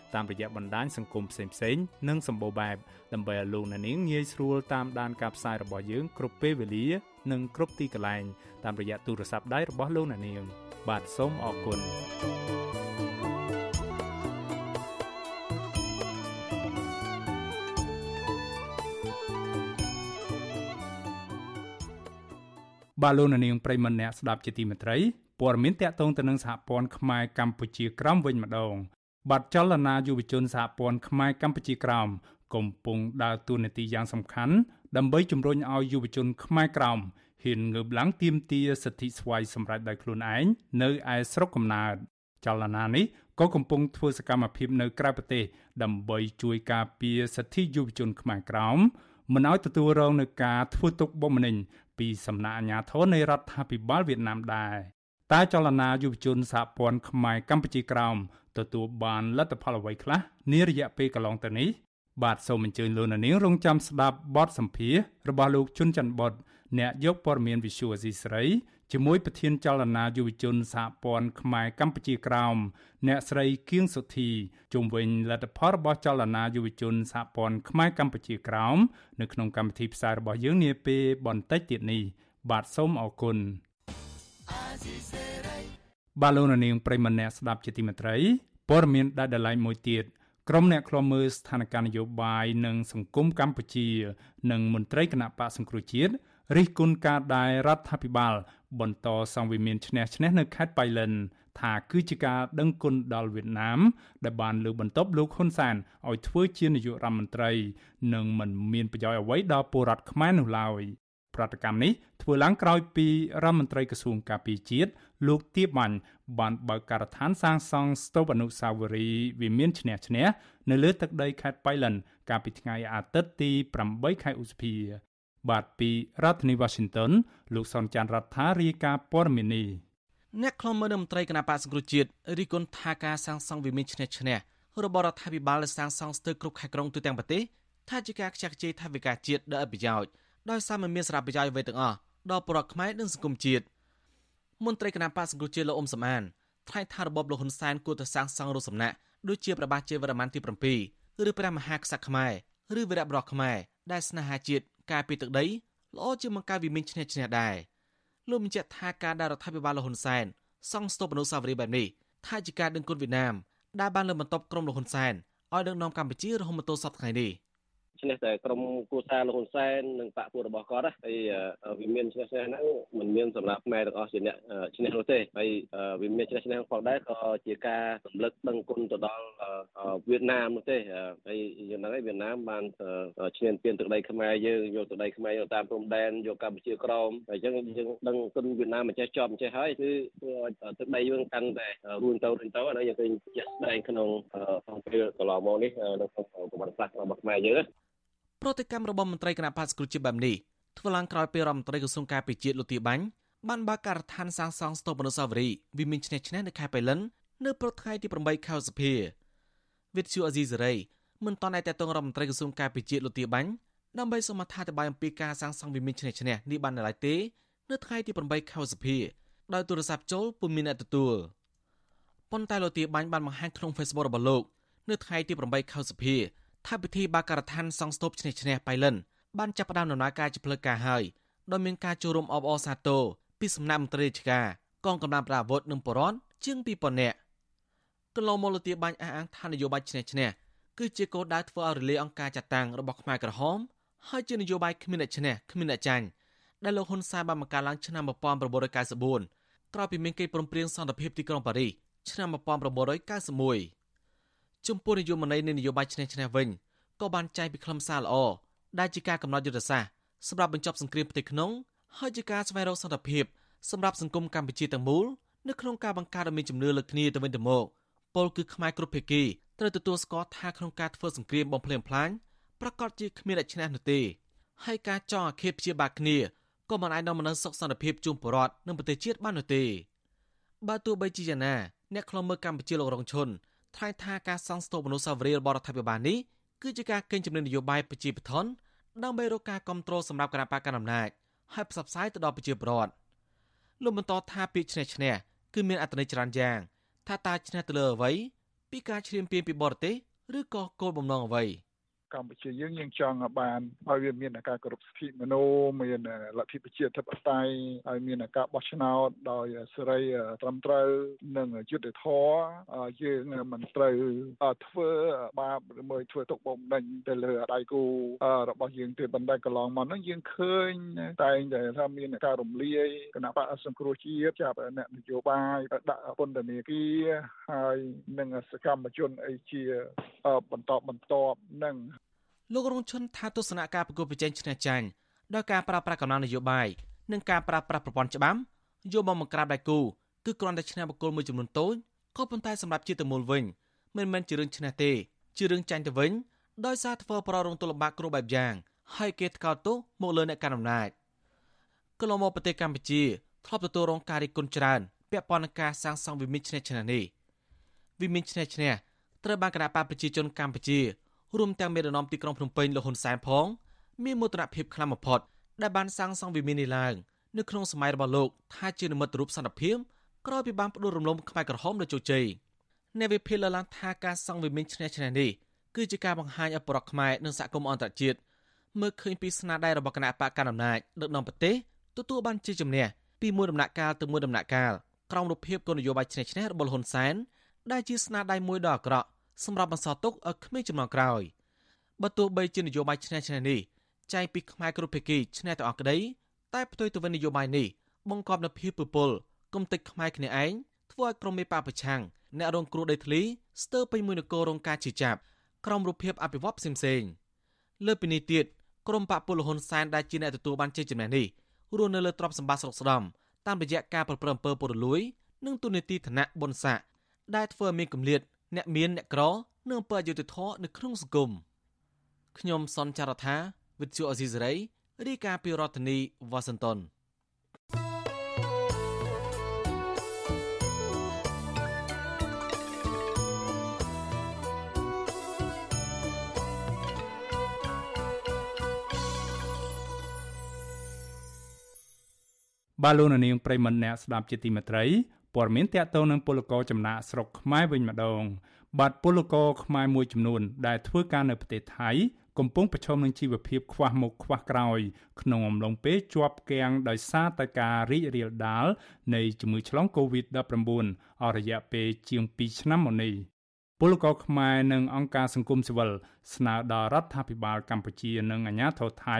តាមរយៈបណ្ដាញសង្គមផ្សេងៗនិងសម្បូរបែបដើម្បីឲ្យលោកអ្នកនាងងាយស្រួលតាមដានការផ្សាយរបស់យើងគ្រប់ពេលវេលា និងគ្រប់ទីកន្លែងតាមរយៈទូរស័ព្ទដៃរបស់លោកអ្នកនាង បាទសូមអរគុណបាទលោកនាងប្រិមម្នាក់ស្ដាប់ជាទីមេត្រីព័ត៌មានតកតងទៅនឹងសហព័ន្ធខ្មែរកម្ពុជាក្រោមវិញម្ដង បាត់ចលនាយុវជនសហព័ន្ធខ្មែរកម្ពុជាក្រោមកំពុងដើរតួនាទីយ៉ាងសំខាន់ដើម្បីជំរុញឲ្យយុវជនខ្មែរក្រោមហ៊ានងើបឡើងទាមទារសិទ្ធិស្វ័យសម្រេចដោយខ្លួនឯងនៅឯស្រុកកំណើតចលនានេះក៏កំពុងធ្វើសកម្មភាពនៅក្រៅប្រទេសដើម្បីជួយការពារសិទ្ធិយុវជនខ្មែរក្រោមមិនឲ្យទទួលរងនឹងការធ្វើទុកបុកម្នេញពីសំណាក់អាជ្ញាធរនៃរដ្ឋាភិបាលវៀតណាមដែរតើចលនាយុវជនសហព័ន្ធខ្មែរកម្ពុជាក្រោម ទទួលបានលទ្ធផលអ្វីខ្លះនារយៈពេលកន្លងទៅនេះបាទសូមអញ្ជើញលោកនាងរងចាំស្ដាប់បទសម្ភាសរបស់លោកជុនច័ន្ទបុតអ្នកយកព័ត៌មាន Visual Asia ស្រីជាមួយប្រធានចលនាយុវជនសហព័ន្ធខ្មែរកម្ពុជាក្រោមអ្នកស្រីគៀងសុធីជុំវិញលទ្ធផលរបស់ចលនាយុវជនសហព័ន្ធខ្មែរកម្ពុជាក្រោមនៅក្នុងកម្មវិធីផ្សាយរបស់យើងនាពេលបន្តិចទៀតនេះបាទសូមអរគុណ បាទលោកនាងប្រិមម្នាក់ស្ដាប់ជាទីមេត្រីព័ត៌មានដែលដライមួយទៀតក្រុមអ្នកឃ្លាំមើលស្ថានភាពនយោបាយនិងសង្គមកម្ពុជា និងមន្ត្រីគណៈបកសង្គ្រោះជាតិរិះគន់ការដែលរដ្ឋាភិបាល បន្តសង្វិមានឈ្នះឈ្នះនៅខេត្តបៃលិន ថាគឺជាការដឹងគុណដល់វៀតណាម ដែលបានលើកបន្ទប់លោកហ៊ុនសែនឲ្យធ្វើជានាយករដ្ឋមន្ត្រី និងមិនមានប្រយោជន៍អ្វីដល់ពលរដ្ឋខ្មែរនោះឡើយ ប្រតិកម្មនេះធ្វើឡើងក្រោយពីរដ្ឋមន្ត្រីក្រសួងការពារជាតិលោកទៀបបាញ់បានបើកការដ្ឋានសាងសង់ស្ទូបអនុស្សាវរីយ៍វិមានឈ្នះឈ្នះនៅលើទឹកដីខេត្តបៃលិន កាលពីថ្ងៃអាទិត្យទី8ខែឧសភាបាទពីរដ្ឋធានី Washington លោកសនចាន់រដ្ឋារាយការណ៍ព័ត៌មាននេះអ្នកខ្លំមើលមន្ត្រីគណៈបកសង្គ្រោះជាតិរីគុណថាការសាងសង់វិមានឈ្នះឈ្នះរបស់រដ្ឋាភិបាលសាងសង់ស្ទើរគ្រប់ខេត្តក្រុងទូទាំងប្រទេសថាជាការខ្ជះខ្ជាយថវិកាជាតិដល់អភិប្រយោជន៍ ដោយសារមិនមានសារៈប្រយោជន៍អ្វីទាំងអស់ដល់ប្រជាខ្មែរនិងសង្គមជាតិមន្ត្រីគណៈបកសង្គ្រោះជាតិលោកអ៊ុំសំអានថ្លែងថារបបលោកហ៊ុនសែនគួរតែសាងសង់រូបសំណាកដូចជាព្រះបាទជ័យវរ្ម័នទី7ឬព្រះមហាក្សត្រខ្មែរឬវីរបុរសខ្មែរដែលស្នេហាជាតិការពីទឹកដីល្អជាងបង្កើតវិមានឈ្នះឈ្នះដែរលោកបញ្ជាក់ថាការដែលរដ្ឋាភិបាលលហ៊ុនសែនសង់ស្តុបអនុស្សាវរីយ៍បែបនេះថាជាការដឹងគុណវៀតណាមដែលបានលើកបន្ទប់ក្រុមលហ៊ុនសែនឲ្យដឹកនាំកម្ពុជារហូតមកទល់សប្តាហ៍ថ្ងៃនេះ។ ឈ្នះតែក្រុមគូសារលោកហ៊ុនសែននិងបកពួករបស់គាត់ហើយវាមានឈ្នះឈ្នះហ្នឹងមិនមានសម្រាប់ខ្មែរទាំងអស់ជាអ្នកឈ្នះនោះទេហើយវាមានឈ្នះឈ្នះផងដែរក៏ជាការរំលឹកដឹងគុណទៅដល់វៀតណាមនោះទេហើយយ៉ាងហ្នឹងហើយវៀតណាមបានឈ្នះពៀនទឹកដីខ្មែរយើងយកទឹកដីខ្មែរយកតាមព្រំដែនយកកម្ពុជាក្រោមហើយអញ្ចឹងយើងដឹងគុណវៀតណាមមិនចេះចប់មិនចេះហើយគឺធ្វើឲ្យទឹកដីយើងកាន់តែរួនទៅរួនទៅអានេះយើងឃើញជាក់ស្ដែងក្នុងក្នុងពេលកន្លងមកនេះនៅក្នុងប្រវត្តិសាស្ត្ររបស់ខ្មែរយើង ប្រតិកម្មរបស់មន្ត្រីគណៈបក្សគ្រូជាតិបែបនេះធ្វើឡើងក្រោយពេលរដ្ឋមន្ត្រីក្រសួងការពារជាតិលោកទីបាញ់បានបើកការដ្ឋានសាងសង់ស្តុបអនុស្សាវរីយ៍វិមានឈ្នះឈ្នះនៅខេត្តបៃលិននៅព្រឹកថ្ងៃទី8ខែឧសភាវិទ្យុអាស៊ីសេរីមិនតន់តែតតងរដ្ឋមន្ត្រីក្រសួងការពារជាតិលោកទីបាញ់ដើម្បីសូមអត្ថាធិប្បាយអំពីការសាងសង់វិមានឈ្នះឈ្នះនេះបាននៅឡើយទេ នៅថ្ងៃទី8ខែឧសភាដោយទូរស័ព្ទចូលពុំមានអ្នកទទួលប៉ុន្តែលោកទីបាញ់បានបង្ហាញក្នុង Facebook របស់លោក នៅថ្ងៃទី8ខែឧសភា ថាពិធីបាការដ្ឋានសង់ស្ទូបឈ្នះឈ្នះបៃលិនបានចាប់ផ្ដើមដំណើរការជាផ្លូវការហើយដោយមានការចូលរួមអបអរសាទរពីសំណាក់មន្ត្រីរាជការកងកម្លាំងប្រដាប់អាវុធនិងបរតជាង2000នាក់កន្លងមកលទាបាញ់អះអាងថានយោបាយឈ្នះឈ្នះគឺជាគោលដៅធ្វើឲ្យរលាយអង្គការចាត់តាំងរបស់ខ្មែរក្រហមហើយជានយោបាយគ្មានអ្នកឈ្នះគ្មានអ្នកចាញ់ដែលលោកហ៊ុនសែនបានបង្កើតឡើងឆ្នាំ1994ក្រោយពីមានកិច្ចព្រមព្រៀងសន្តិភាពទីក្រុងប៉ារីសឆ្នាំ1991 ចំពោះនយោបាយនៃនយោបាយឈ្នះឈ្នះវិញក៏បានចែងពីខ្លឹមសារល្អដែលជាការកំណត់យុទ្ធសាស្ត្រសម្រាប់បញ្ចប់សង្គ្រាមផ្ទៃក្នុងហើយជាការស្វែងរកសន្តិភាពសម្រាប់សង្គមកម្ពុជាទាំងមូលនៅក្នុងការបង្កើតឲ្យមានជំនឿលើគ្នាទៅវិញទៅមកពលគឺខ្មែរគ្រប់ភាគីត្រូវទទួលស្គាល់ថាក្នុងការធ្វើសង្គ្រាមបំផ្លិចបំផ្លាញប្រកាសជាគ្មានអ្នកឈ្នះនោះទេហើយការចងអាឃាតព្យាបាលគ្នាក៏មិនអាចនាំមកនូវសុខសន្តិភាពជូនប្រជាពលរដ្ឋនិងប្រទេសជាតិបាននោះទេបើទោះបីជាយ៉ាងណាអ្នកខ្លំមើលកម្ពុជាលោករងឈុន ថ្លែងថាការសង់ស្ទូបអនុស្សាវរីយ៍របស់រដ្ឋាភិបាលនេះគឺជាការកេងចំណេញនយោបាយប្រជាពិធនដើម្បីរកការគ្រប់គ្រងសម្រាប់គណៈបកកណ្ដាលអំណាចហើយផ្សព្វផ្សាយទៅដល់ប្រជាពលរដ្ឋលោកបន្តថាពាក្យឈ្នះឈ្នះគឺមានអត្ថន័យច្រើនយ៉ាង ថាតើឈ្នះទៅលើអ្វីពីការឈ្លានពានពីបរទេសឬក៏គោលបំណងអ្វី។ កម្ពុជាយើងយើងចង់បានឲ្យវាមានការគោរពសិទ្ធិមនុស្សមានលទ្ធិប្រជាធិបតេយ្យឲ្យមានការបោះឆ្នោតដោយសេរីត្រឹមត្រូវនិងយុត្តិធម៌យើងមិនត្រូវធ្វើបាបឬមួយធ្វើទុកបុកម្នេញទៅលើដៃគូរបស់យើងទេបណ្ដេញកន្លងមកនោះយើងឃើញតែងតែថាមានការរំលាយគណៈបកសង្គ្រោះជាតិចាប់អ្នកនយោបាយដាក់ពន្ធនាគារហើយនឹងសកម្មជនអីជាបន្តបន្ទាប់នឹង លោករងឈុនថាទស្សនៈការប្រកួតប្រជែងឈ្នះចាញ់ដោយការប្រើប្រាស់កំណងនយោបាយនិងការប្រើប្រាស់ប្រព័ន្ធច្បាប់យកមកបង្ក្រាបដៃគូគឺគ្រាន់តែឈ្នះបុគ្គលមួយចំនួនតូចក៏ប៉ុន្តែសម្រាប់ជាតិមូលវិញមិនមែនជារឿងឈ្នះទេជារឿងចាញ់ទៅវិញដោយសារធ្វើប្ររងទុលំបាកគ្រប់បែបយ៉ាងហើយគេថ្កោលទោសមកលើអ្នកកាន់អំណាចកន្លងមកប្រទេសកម្ពុជាធ្លាប់ទទួលរងការរិះគន់ច្រើនពាក់ព័ន្ធនឹងការសាងសង់វិមានឈ្នះឈ្នះនេះវិមានឈ្នះឈ្នះត្រូវបានគណៈបកប្រជាជនកម្ពុជា រួមទាំងមេដឹកនាំទីក្រុងភ្នំពេញលោកហ៊ុនសែនផងមានមោទនភាពខ្លាំងបំផុតដែលបានសាងសង់វិមាននេះឡើងនៅក្នុងសម័យរបស់លោកថាជានិមិត្តរូបសន្តិភាពក្រោយពីបានផ្ដួលរំលំខ្មែរក្រហមនៅជោគជ័យអ្នកវិភាគលើកឡើងថាការសង់វិមានឈ្នះឈ្នះនេះគឺជាការបង្ហាញឲ្យប្រជាខ្មែរនិងសហគមន៍អន្តរជាតិមើលឃើញពីស្នាដៃរបស់គណៈបកកណ្ដាលអំណាចដឹកនាំប្រទេសទទួលបានជាជំនះពីមួយដំណាក់កាលទៅមួយដំណាក់កាលក្រោមរូបភាពគោលនយោបាយឈ្នះឈ្នះរបស់ហ៊ុនសែនដែលជាស្នាដៃមួយដ៏អាក្រក់ សម្រាប់បន្សល់ទុកឲ្យក្មេងជំនាន់ក្រោយបើទោះបីជានយោបាយឈ្នះឈ្នះនេះចែងពីខ្មែរគ្រប់ភាគីឈ្នះទាំងអស់ក្តីតែផ្ទុយទៅវិញនយោបាយនេះបង្កប់នូវភាពពពលគំតិចខ្មែរគ្នាឯងធ្វើឲ្យក្រុមមេបកប្រឆាំងអ្នករងគ្រោះដីធ្លីស្ទើរពេញមួយនគររងការជាចាប់ក្រុមរូបភាពអភិវឌ្ឍផ្សេងៗលើពីនេះទៀតក្រុមបកពលហ៊ុនសែនដែលជាអ្នកទទួលបានជ័យជំនះនេះរស់នៅលើទ្រព្យសម្បត្តិស្រុកស្ដំតាមរយៈការប្រព្រឹត្តអំពើពុករលួយ និងទូនីតិឋានៈបុណ្យស័ក្តិដែលធ្វើឲ្យមានគម្លាត អ្នកមានអ្នកក្រនិងអំពើអយុត្តិធម៌នៅក្នុងសង្គមខ្ញុំសនចាររថាវិទ្យុអេស៊ីសរ៉ៃរាយការណ៍ពីរដ្ឋធានីវ៉ាស៊ីនតោនបាឡូននាងប្រិមនអ្នកស្ដាប់ជាទីមេត្រី ព័ត៌មានតកតងនឹងពលករចំណាក់ស្រុកខ្មែរវិញម្ដងបាទពលករខ្មែរមួយចំនួន ដែលធ្វើការនៅប្រទេសថៃកំពុងប្រឈមនឹងជីវភាពខ្វះមុខខ្វះក្រោយ ក្នុងអំឡុងពេលជាប់គាំងដោយសារតែការរីករាលដាលនៃជំងឺឆ្លង Covid-19 អស់រយៈពេលជាង2ឆ្នាំមកនេះពលករខ្មែរនិងអង្គការសង្គមស៊ីវិលស្នើដល់រដ្ឋាភិបាលកម្ពុជានិងអាជ្ញាធរថៃ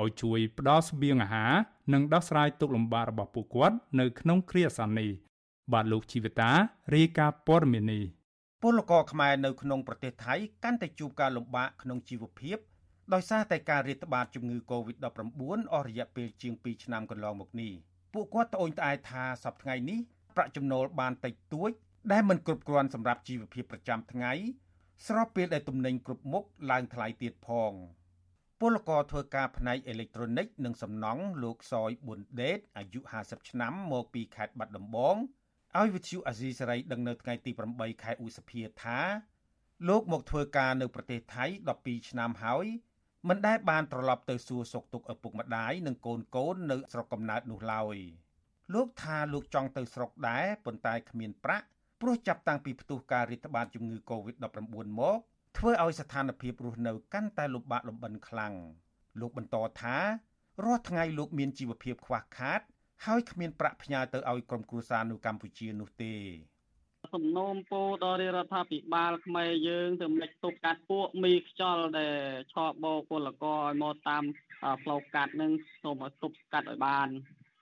ឲ្យជួយផ្ដល់ស្បៀងអាហារនិងដោះស្រាយទុក្ខលំបាករបស់ពួកគាត់នៅក្នុងគ្រាអាសន្ននេះ បាទលោកជីវតារាយការណ៍ព័ត៌មាននេះពលករខ្មែរនៅក្នុងប្រទេសថៃកាន់តែជួបការលំបាកក្នុងជីវភាពដោយសារតែការរាតត្បាតជំងឺ Covid-19 អស់រយៈពេលជាង2ឆ្នាំកន្លងមកនេះពួកគាត់ត្អូញត្អែថាសប្តាហ៍ថ្ងៃនេះប្រាក់ចំណូលបានតិចតួច ដែលមិនគ្រប់គ្រាន់សម្រាប់ជីវភាពប្រចាំថ្ងៃស្របពេលដែលទំនិញគ្រប់មុខឡើងថ្លៃទៀតផងពលករធ្វើការផ្នែកអេឡិចត្រូនិកនិងសំណង់លោកសយប៊ុនដេតអាយុ50ឆ្នាំមកពីខេត្តបាត់ដំបង ឲ្យវិទ្យុអាស៊ីសេរីដឹងនៅថ្ងៃទី8ខែឧសភាថាលោកមកធ្វើការនៅប្រទេសថៃ12ឆ្នាំហើយមិនដែលបានត្រឡប់ទៅសួរសុខទុក្ខឪពុកម្ដាយនិងកូនកូននៅស្រុកកំណើតនោះឡើយលោកថាលោកចង់ទៅស្រុកដែរប៉ុន្តែគ្មានប្រាក់ព្រោះចាប់តាំងពីផ្ទុះការរាតត្បាតជំងឺ Covid-19 មកធ្វើឲ្យស្ថានភាពរស់នៅកាន់តែលំបាកលំបិនខ្លាំងលោកបន្តថារាល់ថ្ងៃលោកមានជីវភាពខ្វះខាត ហើយគ្មានប្រាក់ផ្ញើទៅឲ្យក្រុមគ្រួសារនៅកម្ពុជានោះទេសំណូមពរដល់រដ្ឋាភិបាលខ្មែរយើងទៅមិនទប់កាត់ពួកមីខ្យល់ដែលឆោបបោពលករឲ្យមកតាមផ្លូវកាត់នឹងសូមឲ្យទប់ស្កាត់ឲ្យបាន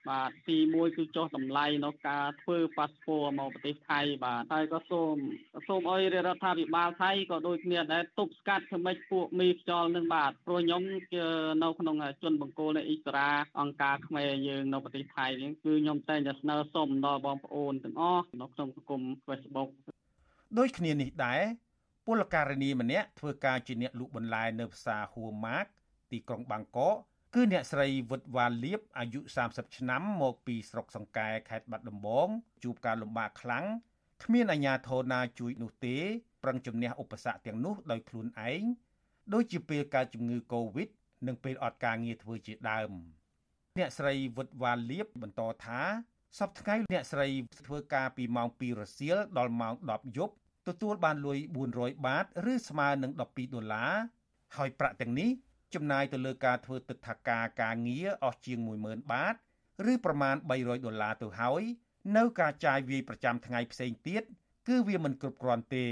បាទទី1គឺចុះតម្លៃនៅការធ្វើប៉ាសពតមកប្រទេសថៃបាទហើយក៏សូមសូមឲ្យរដ្ឋាភិបាលថៃក៏ដូចគ្នាដែរទប់ស្កាត់ធ្វើម៉េចពួកមីខ្យល់នឹងបាទព្រោះខ្ញុំនៅក្នុងជនបង្គោលនៃអ៊ីស្រាអង្គការខ្មែរយើងនៅប្រទេសថៃនេះគឺខ្ញុំតែងតែស្នើសុំដល់បងប្អូនទាំងអស់នៅក្នុងសង្គម Facebook ដូចគ្នានេះដែរពលករនីម្នាក់ធ្វើការជាអ្នកលក់បន្លែនៅផ្សារហួរម៉ាកទីក្រុងបាងកក គឺអ្នកស្រីវិតវ៉ាលៀបអាយុ30ឆ្នាំមកពីស្រុកសង្កែខេត្តបាត់ដំបងជួបការលំបាកខ្លាំងគ្មានអាជ្ញាធរណាជួយនោះទេប្រឹងជំនះឧបសគ្គទាំងនោះដោយខ្លួនឯងដូចជាពេលកើតជំងឺ Covid និងពេលអត់ការងារធ្វើជាដើម អ្នកស្រីវិតវ៉ាលៀបបន្តថាសប្តាហ៍ថ្ងៃអ្នកស្រីធ្វើការពីម៉ោង2រសៀលដល់ម៉ោង10យប់ទទួលបានលុយ400បាត ឬស្មើនឹង12ដុល្លារហើយប្រាក់ទាំងនេះ ចំណាយទៅលើការធ្វើទឹកថាការការងារអស់ជាង10000បាត ឬប្រមាណ300ដុល្លារទៅហើយ នៅការចាយវាយប្រចាំថ្ងៃផ្សេងទៀតគឺវាមិនគ្រប់គ្រាន់ទេ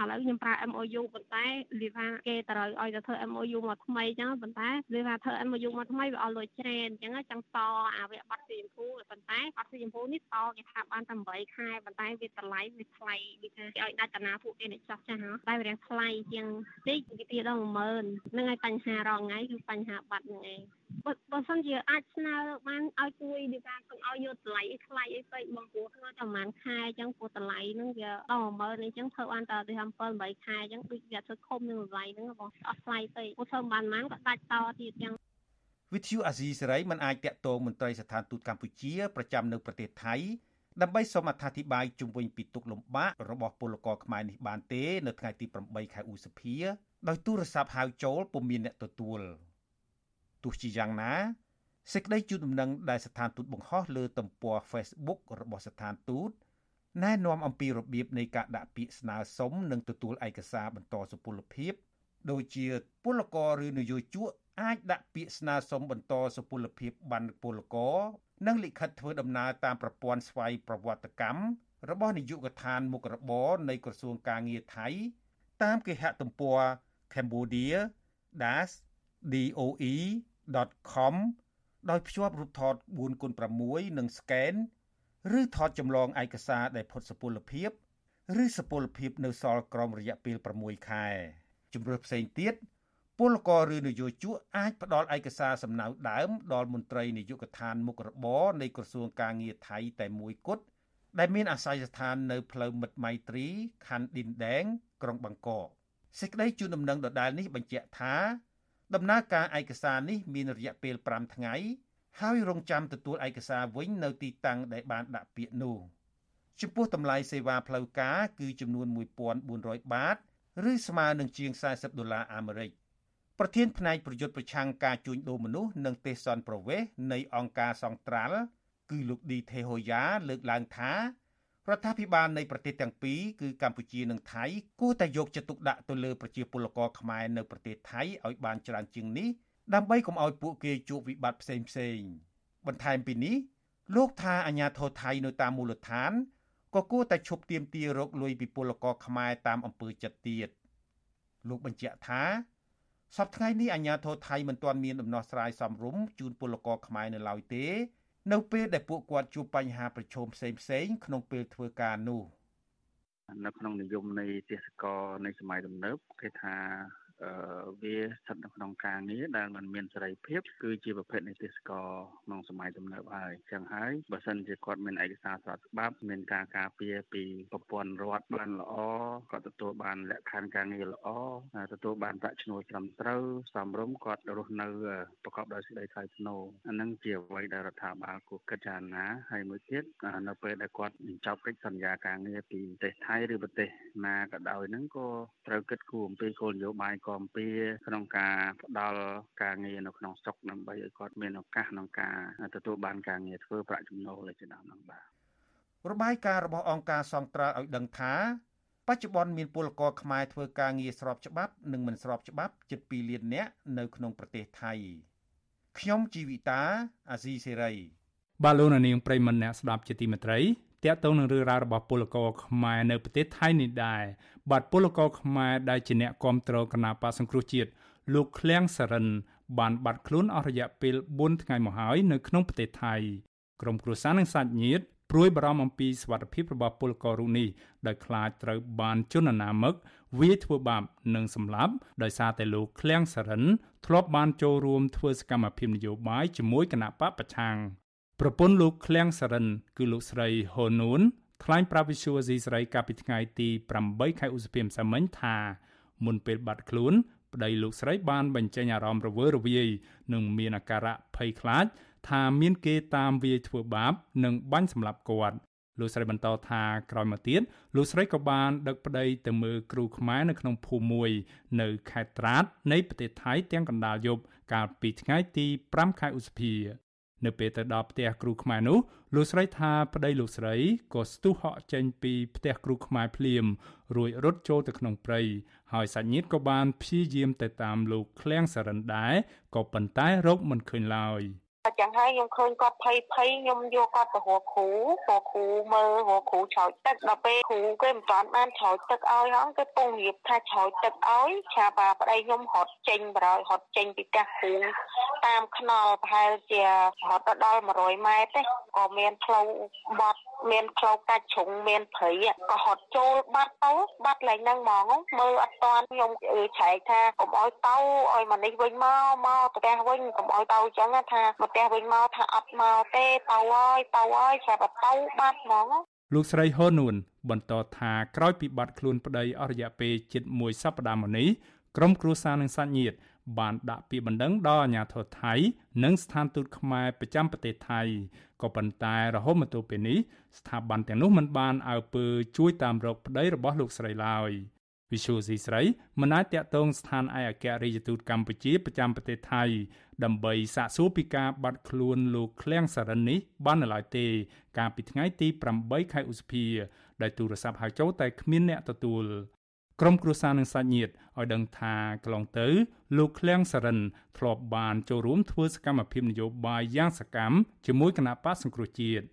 ឥឡូវខ្ញុំប្រើ MOU ប៉ុន្តែវាថាគេត្រូវឲ្យទៅធ្វើ MOU មកថ្មីអញ្ចឹងប៉ុន្តែវាថាធ្វើ MOU មកថ្មីវាអស់លុយច្រើនអញ្ចឹងចង់តអាវគ្គប័ណ្ណស៊ីជម្ពូប៉ុន្តែប័ណ្ណស៊ីជម្ពូនេះតគេថាបានតែ8ខែប៉ុន្តែវាតម្លៃវាថ្លៃវាថាគេឲ្យដាច់តាណាពួកគេអ្នកចាស់ចាស់តែវារៀងថ្លៃជាងតិចវាទៀតដល់10000ហ្នឹងហើយបញ្ហារងថ្ងៃគឺបញ្ហាបាត់ហ្នឹងឯងបើបើសិនជាអាចស្នើបានឲ្យជួយដូចថាកុំឲ្យយកតម្លៃថ្លៃអីពេកបងព្រោះធ្វើតែប្រហែលខែអញ្ចឹងព្រោះតម្លៃហ្នឹងវាដល់10000អញ្ចឹងធ្វើបានតែទៅ7 8ខែអញ្ចឹងដូចវាធ្វើខុំនឹងតម្លៃហ្នឹងបងអត់ថ្លៃពេកព្រោះធ្វើបានប៉ុន្មានក៏ដាច់តទៀតអញ្ចឹងវិទ្យុអាស៊ីសេរីមិនអាចតាក់ទងមន្ត្រីស្ថានទូតកម្ពុជាប្រចាំនៅប្រទេសថៃដើម្បីសូមអត្ថាធិប្បាយជុំវិញពីទុកលំបាករបស់ពលករខ្មែរនេះបានទេ នៅថ្ងៃទី8ខែឧសភាដោយទូរស័ព្ទហៅចូលពុំមានអ្នកទទួល។ ទោះជាយ៉ាងណាសេចក្តីជូនដំណឹងដែលស្ថានទូតបង្ហោះលើទំព័រ Facebook របស់ស្ថានទូតណែនាំអំពីរបៀបនៃការដាក់ពាក្យស្នើសុំនិងទទួលឯកសារបន្តសុពលភាពដូចជាពលករឬនយោជកអាចដាក់ពាក្យស្នើសុំបន្តសុពលភាពបានពលករនិងលិខិតធ្វើដំណើរតាមប្រព័ន្ធស្វ័យប្រវត្តិកម្មរបស់នាយកដ្ឋានមុខរបរនៃក្រសួងការងារថៃ តាមគេហទំព័រ cambodia-doe.com ដោយភ្ជាប់រូបថត 4x6 និងស្កេនឬថតចម្លងឯកសារដែលផុតសុពលភាពឬសុពលភាពនៅសល់ក្រោមរយៈពេល6ខែជំរឿផ្សេងទៀតពលករឬនយោជកអាចផ្ដល់ឯកសារសំណៅដើមដល់មន្ត្រីនាយកដ្ឋានមុខរបរនៃក្រសួងការងារថៃតែមួយគត់ដែលមានអាស័យដ្ឋាននៅផ្លូវមិត្តម៉ៃត្រីខណ្ឌឌិនដែង ក្រុងបាងកកសេចក្តីជូនដំណឹងដដែលនេះបញ្ជាក់ថា ដំណើរការឯកសារនេះមានរយៈពេល5ថ្ងៃ ហើយរងចាំទទួលឯកសារវិញនៅទីតាំងដែលបានដាក់ពាក្យនោះចំពោះតម្លៃសេវាផ្លូវការគឺចំនួន1400បាតឬស្មើនឹងជាង40ដុល្លារអាមេរិកប្រធានផ្នែកប្រយុទ្ធប្រឆាំងការជួញដូរមនុស្សនិងទេសន្តប្រវេសនៃអង្គការសង្ត្រាល់គឺលោកឌីថេហូយ៉ាលើកឡើងថា រដ្ឋាភិបាលនៃប្រទេសទាំងពីរគឺកម្ពុជានិងថៃគួរតែយកចិត្តទុកដាក់ទៅលើប្រជាពលករខ្មែរនៅប្រទេសថៃឲ្យបានច្រើនជាងនេះដើម្បីកុំឲ្យពួកគេជួបវិបត្តិផ្សេងផ្សេងបន្ថែមពីនេះលោកថាអាញាធរថៃនៅតាមមូលដ្ឋានក៏គួរតែឈប់ទាមទាររកលុយពីពលករខ្មែរតាមអំពើចិត្តទៀតលោកបញ្ជាក់ថាសប្តាហ៍ថ្ងៃនេះអាញាធរថៃមិនទាន់មានដំណោះស្រាយសមរម្យជូនពលករខ្មែរនៅឡើយទេ នៅពេលដែលពួកគាត់ជួបបញ្ហាប្រឈមផ្សេងផ្សេងក្នុងពេលធ្វើការនោះនៅក្នុងនិយមនៃទេសកលនៃសម័យទំនើបគេថា វាស្ថិតនៅក្នុងការងារដែលมันមានសេរីភាពគឺជាប្រភេទនៃទេសកលក្នុងសម័យទំនើបហើយចឹងហើយបើសិនជាគាត់មានឯកសារស្របច្បាប់មានការការពារពីប្រព័ន្ធរដ្ឋបានល្អគាត់ទទួលបានលក្ខខណ្ឌការងារល្អទទួលបានប្រាក់ឈ្នួលត្រឹមត្រូវសមរម្យគាត់រស់នៅប្រកបដោយសេចក្តីថ្លៃថ្នូរអានឹងជាអ្វីដែលរដ្ឋាភិបាលគួរគិតចារណាហើយមួយទៀតនៅពេលដែលគាត់បញ្ចប់កិច្ចសន្យាការងារពីប្រទេសថៃឬប្រទេសណាក៏ដោយហ្នឹងក៏ត្រូវគិតគូរអំពីគោលនយោបាយគាំពៀក្នុងការផ្ដល់ការងារនៅក្នុងស្រុកដើម្បីឲ្យគាត់មានឱកាសក្នុងការទទួលបានការងារធ្វើប្រាក់ចំណូលជាដើមនឹងបាទរបាយការណ៍របស់អង្គការសង្ត្រាល់ឲ្យដឹងថាបច្ចុប្បន្នមានពលករខ្មែរធ្វើការងារស្របច្បាប់និងមិនស្របច្បាប់ជិត2លាននាក់នៅក្នុងប្រទេសថៃខ្ញុំជីវិតាអាស៊ីសេរីបាទលោកនាងប្រិមម្នាក់ស្ដាប់ជាទីមេត្រី តាក់ទងនឹងរឿងរ៉ាវរបស់ពលករខ្មែរនៅប្រទេសថៃនេះដែរបាទពលករខ្មែរដែលជាអ្នកគ្រប់គ្រងគណៈបកសង្គ្រោះជាតិលោកឃ្លាំងសរិនបានបាត់ខ្លួនអស់រយៈពេល4ថ្ងៃមកហើយនៅក្នុងប្រទេសថៃក្រុមគ្រួសារនិងសាច់ញាតិព្រួយបារម្ភអំពីសុវត្ថិភាពរបស់ពលកររូបនេះដែលខ្លាចត្រូវបានជនអនាមិកវាយធ្វើបាបនិងសម្លាប់ដោយសារតែលោកឃ្លាំងសរិនធ្លាប់បានចូលរួមធ្វើសកម្មភាពនយោបាយជាមួយគណៈបកប្រឆាំង ប្រពន្ធលោកឃ្លាំងសរិន គឺលោកស្រីហូនូនថ្លែងប្រាប់វិសុវអាស៊ីសេរីកាលពីថ្ងៃទី8ខែឧសភាម្សិលមិញថាមុនពេលបាត់ខ្លួនប្តីលោកស្រីបានបញ្ចេញអារម្មណ៍រវើរវាយនិងមានអាការៈភ័យខ្លាច ថាមានគេតាមវាយធ្វើបាប និងបាញ់សម្លាប់គាត់លោកស្រីបន្តថាក្រោយមកទៀតលោកស្រីក៏បានដឹកប្តីទៅមើលគ្រូខ្មែរនៅក្នុងភូមិមួយ នៅខេត្តត្រាតនៃប្រទេសថៃទាំងកណ្ដាលយប់កាលពីថ្ងៃទី5ខែឧសភា នៅពេលទៅដល់ផ្ទះគ្រូខ្មែរនោះលោកស្រីថាប្តីលោកស្រីក៏ស្ទុះហក់ចេញពីផ្ទះគ្រូខ្មែរភ្លាមរួចរត់ចូលទៅក្នុងព្រៃហើយសាច់ញាតិក៏បានព្យាយាមទៅតាមលោកឃ្លាំងសរិនដែរក៏ប៉ុន្តែរកមិនឃើញឡើយ។ ចឹងហើយខ្ញុំឃើញគាត់ភ័យភ័យខ្ញុំយកគាត់ទៅរកគ្រូព្រោះគ្រូមើលរកគ្រូឆោចទឹកដល់ពេលគ្រូគេមិនទាន់បានឆោចទឹកឲ្យហងគេពងរៀបថាឆោចទឹកឲ្យឆាបាប្តីខ្ញុំរត់ចេញបរោយរត់ចេញពីផ្ទះគ្រូតាមខ្នល់ប្រហែលជារត់ទៅដល់100ម៉ែត្រទេក៏មានផ្លូវបត់មានផ្លូវកាច់ជ្រុងមានព្រៃក៏ហត់ចូលបាត់ទៅបាត់ឡើងហ្នឹងហ្មងមើលអត់តាន់ខ្ញុំឆែកថាកុំឲ្យទៅឲ្យមកនេះវិញមកមកផ្ទះវិញកុំឲ្យទៅអញ្ចឹងថាមកផ្ទះវិញមកថាអត់មកទេទៅហើយទៅហើយស្រាប់តែទៅបាត់ហ្មងលោកស្រីហូនួនបន្តថាក្រោយពីបាត់ខ្លួនប្តីអស់រយៈពេលជិត1សប្តាហ៍មកនេះក្រុមគ្រួសារនិងសាច់ញាតិបានដាក់ពាក្យបណ្ដឹងដល់អាជ្ញាធរថៃ និងស្ថានទូតខ្មែរប្រចាំប្រទេសថៃ ក៏ប៉ុន្តែរហូតមកទល់ពេលនេះស្ថាប័នទាំងនោះមិនបានអើពើជួយតាមរកប្តីរបស់លោកស្រីឡើយវិសុយស៊ីស្រីមិនអាចតាក់ទងស្ថានឯកអគ្គរដ្ឋទូតកម្ពុជាប្រចាំប្រទេសថៃដើម្បីសាកសួរពីការបាត់ខ្លួនលោកឃ្លាំងសារ៉ិននេះបាននៅឡើយទេ កាលពីថ្ងៃទី8ខែឧសភាដោយទូរស័ព្ទហៅចូលតែគ្មានអ្នកទទួល ក្រុមគ្រួសារនិងសាច់ញាតិឲ្យដឹងថាកន្លងទៅ លោកឃ្លាំងសរិនធ្លាប់បានចូលរួមធ្វើសកម្មភាពនយោបាយយ៉ាងសកម្មជាមួយគណៈបកសង្គ្រោះជាតិ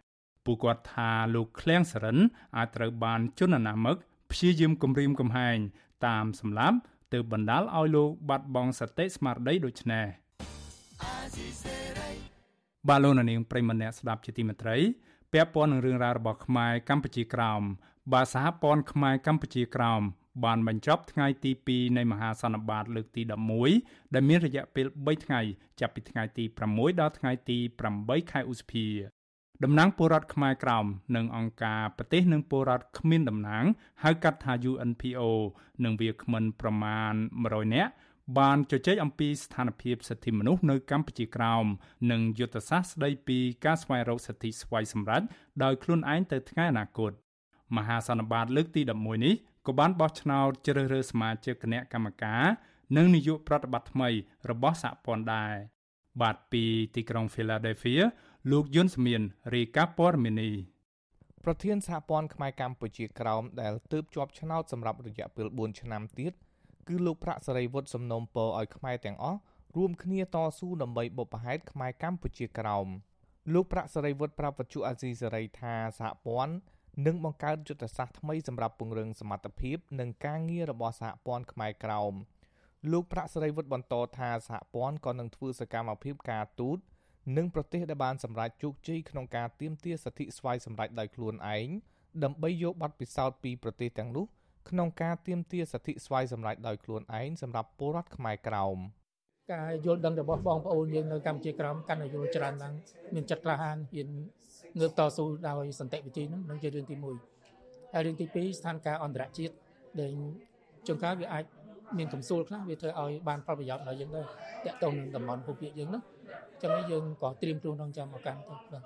ពួកគាត់ថាលោកឃ្លាំងសរិនអាចត្រូវបានជន់អនាមិកព្យាយាមគំរាមកំហែងតាមសម្លាប់ទើបបណ្ដាលឲ្យលោកបាត់បង់សតិស្មារតីដូចនេះបាឡូណានីងប្រិមម្នាក់ស្ដាប់ជាទីមេត្រីពាក់ព័ន្ធនឹងរឿងរ៉ាវរបស់ខ្មែរកម្ពុជាក្រោមបាសហព័ន្ធខ្មែរកម្ពុជាក្រោម បានបញ្ចប់ថ្ងៃទី2នៃមហាសន្និបាតលើកទី11ដែលមានរយៈពេល3ថ្ងៃចាប់ពីថ្ងៃទី6ដល់ថ្ងៃទី8ខែឧសភាតំណាងពលរដ្ឋខ្មែរក្រោមនិងអង្គការប្រទេសនិងពលរដ្ឋគ្មានតំណាងហៅកាត់ថា UNPO និងវាគ្មិនប្រមាណ100នាក់បានជជែកអំពីស្ថានភាពសិទ្ធិមនុស្សនៅកម្ពុជាក្រោមនិងយុទ្ធសាស្ត្រស្ដីពីការស្វែងរកសិទ្ធិស្វ័យសម្រេចដោយខ្លួនឯងទៅថ្ងៃអនាគតមហាសន្និបាតលើកទី11នេះ ក៏បានបោះឆ្នោតជ្រើសរើសសមាជិកគណៈកម្មការនិងនាយកប្រតិបត្តិថ្មីរបស់សហព័ន្ធដែរបាទពីទីក្រុង Philadelphia លោកយុនសមៀនរាយការណ៍ព័ត៌មាននេះប្រធានសហព័ន្ធខ្មែរកម្ពុជាក្រោមដែលទើបជាប់ឆ្នោតសម្រាប់រយៈពេល4ឆ្នាំទៀតគឺលោកប្រាក់សរិវុឌ្ឍសំណូមពរឲ្យខ្មែរទាំងអស់រួមគ្នាតស៊ូដើម្បីបុព្វហេតុខ្មែរកម្ពុជាក្រោមលោកប្រាក់សរិវុឌ្ឍប្រាប់វិទ្យុអាស៊ីសេរីថាសហព័ន្ធ នឹងបង្កើតយុទ្ធសាស្ត្រថ្មីសម្រាប់ពង្រឹងសមត្ថភាពនិងការងាររបស់សហព័ន្ធខ្មែរក្រោមលោកប្រាក់សរិវុឌ្ឍបន្តថាសហព័ន្ធក៏នឹងធ្វើសកម្មភាពការទូតនិងប្រទេសដែលបានសម្រេចជោគជ័យក្នុងការទាមទារសិទ្ធិស្វ័យសម្រេចដោយខ្លួនឯងដើម្បីយកបទពិសោធន៍ពីប្រទេសទាំងនោះក្នុងការទាមទារសិទ្ធិស្វ័យសម្រេចដោយខ្លួនឯងសម្រាប់ពលរដ្ឋខ្មែរក្រោមការយល់ដឹងរបស់បងប្អូនយើងនៅកម្ពុជាក្រោមកាន់តែយល់ច្រើនឡើងមានចិត្តក្លាហានហ៊ាន ងើបតស៊ូដោយសន្តិវិធីនោះនឹងជារឿងទី1ហើយរឿងទី2ស្ថានភាពអន្តរជាតិដែលជួនកាលវាអាចមានកំសួលខ្លះវាធ្វើឲ្យបានផលប្រយោជន៍ដល់យើងដែរតាក់ទងនឹងតំបន់ភូមិភាគយើងនោះចឹងយើងក៏ត្រៀមខ្លួនរងចាំឱកាសទៅបាទ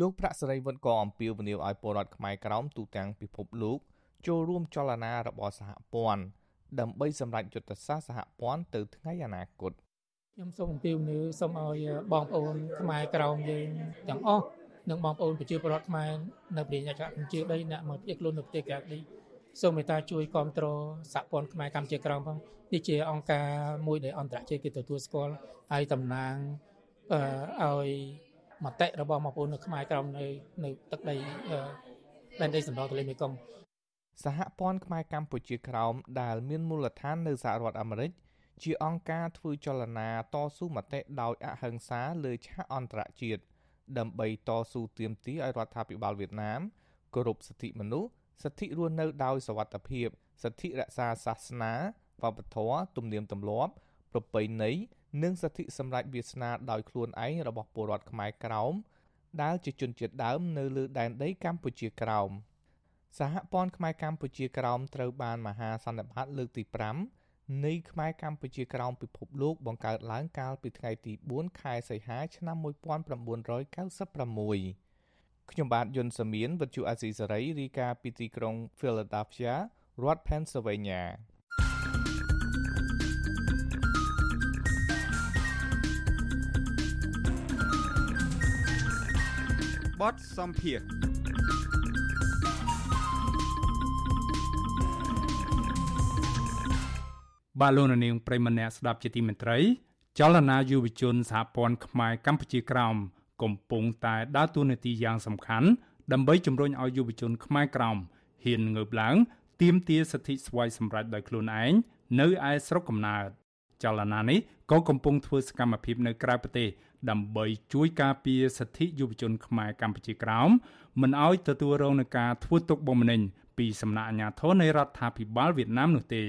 លោកប្រាក់សរិវុឌ្ឍក៏អំពាវនាវឲ្យពលរដ្ឋខ្មែរក្រោមទូទាំងពិភពលោកចូលរួមចលនារបស់សហព័ន្ធដើម្បីសម្រេចយុទ្ធសាស្ត្រសហព័ន្ធទៅថ្ងៃអនាគតខ្ញុំសូមអំពាវនាវសូមឲ្យបងប្អូនខ្មែរក្រោមយើងទាំងអស់ និងបងប្អូនប្រជាពលរដ្ឋខ្មែរនៅប្រទេសកម្ពុជាដីអ្នកមកភៀសខ្លួននៅប្រទេសក្រៅដីសូមមេត្តាជួយគ្រប់គ្រងសហព័ន្ធខ្មែរកម្ពុជាក្រោមផងនេះជាអង្គការមួយដែលអន្តរជាតិគេទទួលស្គាល់ហើយតំណាងអឺឲ្យមតិរបស់បងប្អូននៅខ្មែរក្រោមនៅនៅទឹកដីដែនដីសម្រាប់ទន្លេមេគង្គសហព័ន្ធខ្មែរកម្ពុជាក្រោមដែលមានមូលដ្ឋាននៅសហរដ្ឋអាមេរិកជាអង្គការធ្វើចលនាតស៊ូមតិដោយអហិង្សាលើឆាកអន្តរជាតិ ដើម្បីតស៊ូទាមទារឲ្យរដ្ឋាភិបាលវៀតណាមគោរពសិទ្ធិមនុស្សសិទ្ធិរស់នៅដោយសវត្ថភាពសិទ្ធិរក្សាសាសនាវប្បធម៌ទំនៀមទម្លាប់ប្រពៃណីនិងសិទ្ធិសម្រេចវាសនាដោយខ្លួនឯងរបស់ពលរដ្ឋខ្មែរក្រោមដែលជាជនជាតិដើមនៅលើដែនដីកម្ពុជាក្រោមសហព័ន្ធខ្មែរកម្ពុជាក្រោមត្រូវបានមហាសន្និបាតលើកទី5 នៃខ្មែរកម្ពុជាក្រោមពិភពលោកបង្កើតឡើងកាលពីថ្ងៃទី4ខែសីហាឆ្នាំ1996ខ្ញុំបាទយុនសាមៀនវិទ្យុអាស៊ីសេរីរាយការណ៍ពីទីក្រុង Philadelphia រដ្ឋ Pennsylvania ចបទសំភារ បាឡូណានីងប្រិមម្នាក់ស្ដាប់ជាទីមេត្រី ចលនាយុវជនសហព័ន្ធខ្មែរកម្ពុជាក្រោមកំពុងតែដើរតួនាទីយ៉ាងសំខាន់ដើម្បីជំរុញឲ្យយុវជនខ្មែរក្រោមហ៊ានងើបឡើងទាមទារសិទ្ធិស្វ័យសម្រេចដោយខ្លួនឯងនៅឯស្រុកកំណើតចលនានេះក៏កំពុងធ្វើសកម្មភាពនៅក្រៅប្រទេសដើម្បីជួយការពារសិទ្ធិយុវជនខ្មែរកម្ពុជាក្រោមមិនឲ្យទទួលរងនឹងការធ្វើទុកបុកម្នេញពីសំណាក់អាជ្ញាធរនៃរដ្ឋាភិបាលវៀតណាមនោះទេ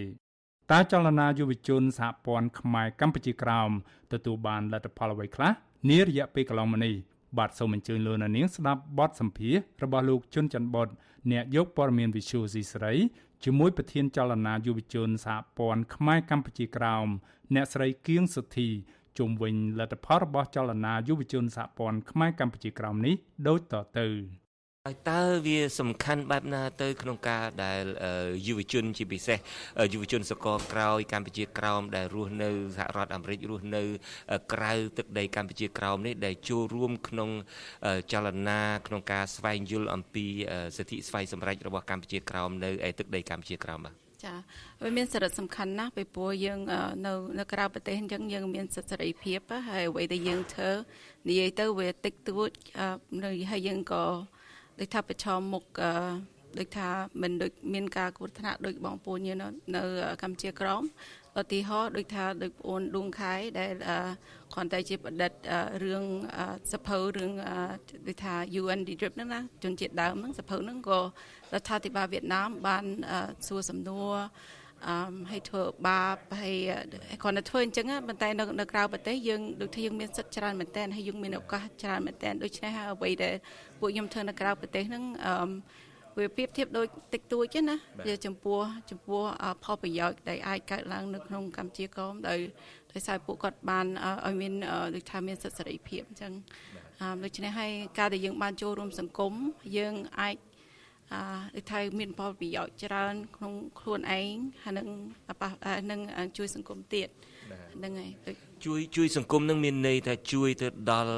តើចលនាយុវជនសហព័ន្ធខ្មែរកម្ពុជាក្រោមទទួលបានលទ្ធផលអ្វីខ្លះនារយៈពេលកន្លងមកនេះបាទសូមអញ្ជើញលោកនាងស្ដាប់បទសម្ភាសរបស់លោកជុនច័ន្ទបុតអ្នកយកព័ត៌មាន Visual C ស្រីជាមួយប្រធានចលនាយុវជនសហព័ន្ធខ្មែរកម្ពុជាក្រោមអ្នកស្រីគៀងសុធីជុំវិញលទ្ធផលរបស់ចលនាយុវជនសហព័ន្ធខ្មែរកម្ពុជាក្រោមនេះដូចតទៅ ហើយតើវាសំខាន់បែបណាទៅក្នុងការដែលយុវជនជាពិសេសយុវជនសកលក្រោយកម្ពុជាក្រោមដែលរស់នៅសហរដ្ឋអាមេរិករស់នៅ ក្រៅទឹកដីកម្ពុជាក្រោមនេះដែលចូលរួមក្នុងចលនាក្នុងការស្វែងយល់អំពីសិទ្ធិស្វ័យសម្រេចរបស់កម្ពុជាក្រោមនៅឯទឹកដីកម្ពុជាក្រោមបាទចាវាមានសារៈសំខាន់ណាស់ពីព្រោះយើងនៅនៅក្រៅប្រទេសអញ្ចឹងយើងមានសិទ្ធិសេរីភាពហើយអ្វីដែលយើងធ្វើនិយាយទៅវាតិចតួចនៅហើយយើងក៏ ដូចថាប្រឈមមុខដូចថាមិនដូចមានការគ្រោះថ្នាក់ដូចបងប្អូនយើងនៅកម្ពុជាក្រមឧទាហរណ៍ដូចថាដូចប្អូនឌួងខែដែលគ្រាន់តែជាប្រឌិតរឿងសភៅរឿងដូចថា UN Drip ហ្នឹងណាជនជាតិដើមហ្នឹងសភៅហ្នឹងក៏រដ្ឋាភិបាលវៀតណាមបានសួរសំណួរ អឺឲ្យធ្វើបាបហើយគ្រាន់តែធ្វើអញ្ចឹងប៉ុន្តែនៅនៅក្រៅប្រទេសយើងដូចថាយើងមានសិទ្ធិច្រើនមែនតើហើយយើងមានឱកាសច្រើនមែនតើដូច្នេះហើយអ្វីដែលពួកខ្ញុំធ្វើនៅក្រៅប្រទេសហ្នឹងអឺវាប្រៀបធៀបដូចតិចតួចណាវាចំពោះចំពោះផលប្រយោជន៍ដែលអាចកើតឡើងនៅក្នុងកម្ពុជាក្រមដោយដោយសារពួកគាត់បានឲ្យមានដូចថាមានសិទ្ធិសេរីភាពអញ្ចឹងដូច្នេះហើយការដែលយើងបានចូលរួមសង្គមយើងអាច អឺដូចថាមានផលប្រយោជន៍ច្រើនក្នុងខ្លួនឯងហើយនឹងនឹងជួយសង្គមទៀតហ្នឹងហើយជួយជួយសង្គមនឹងមានន័យថាជួយទៅដល់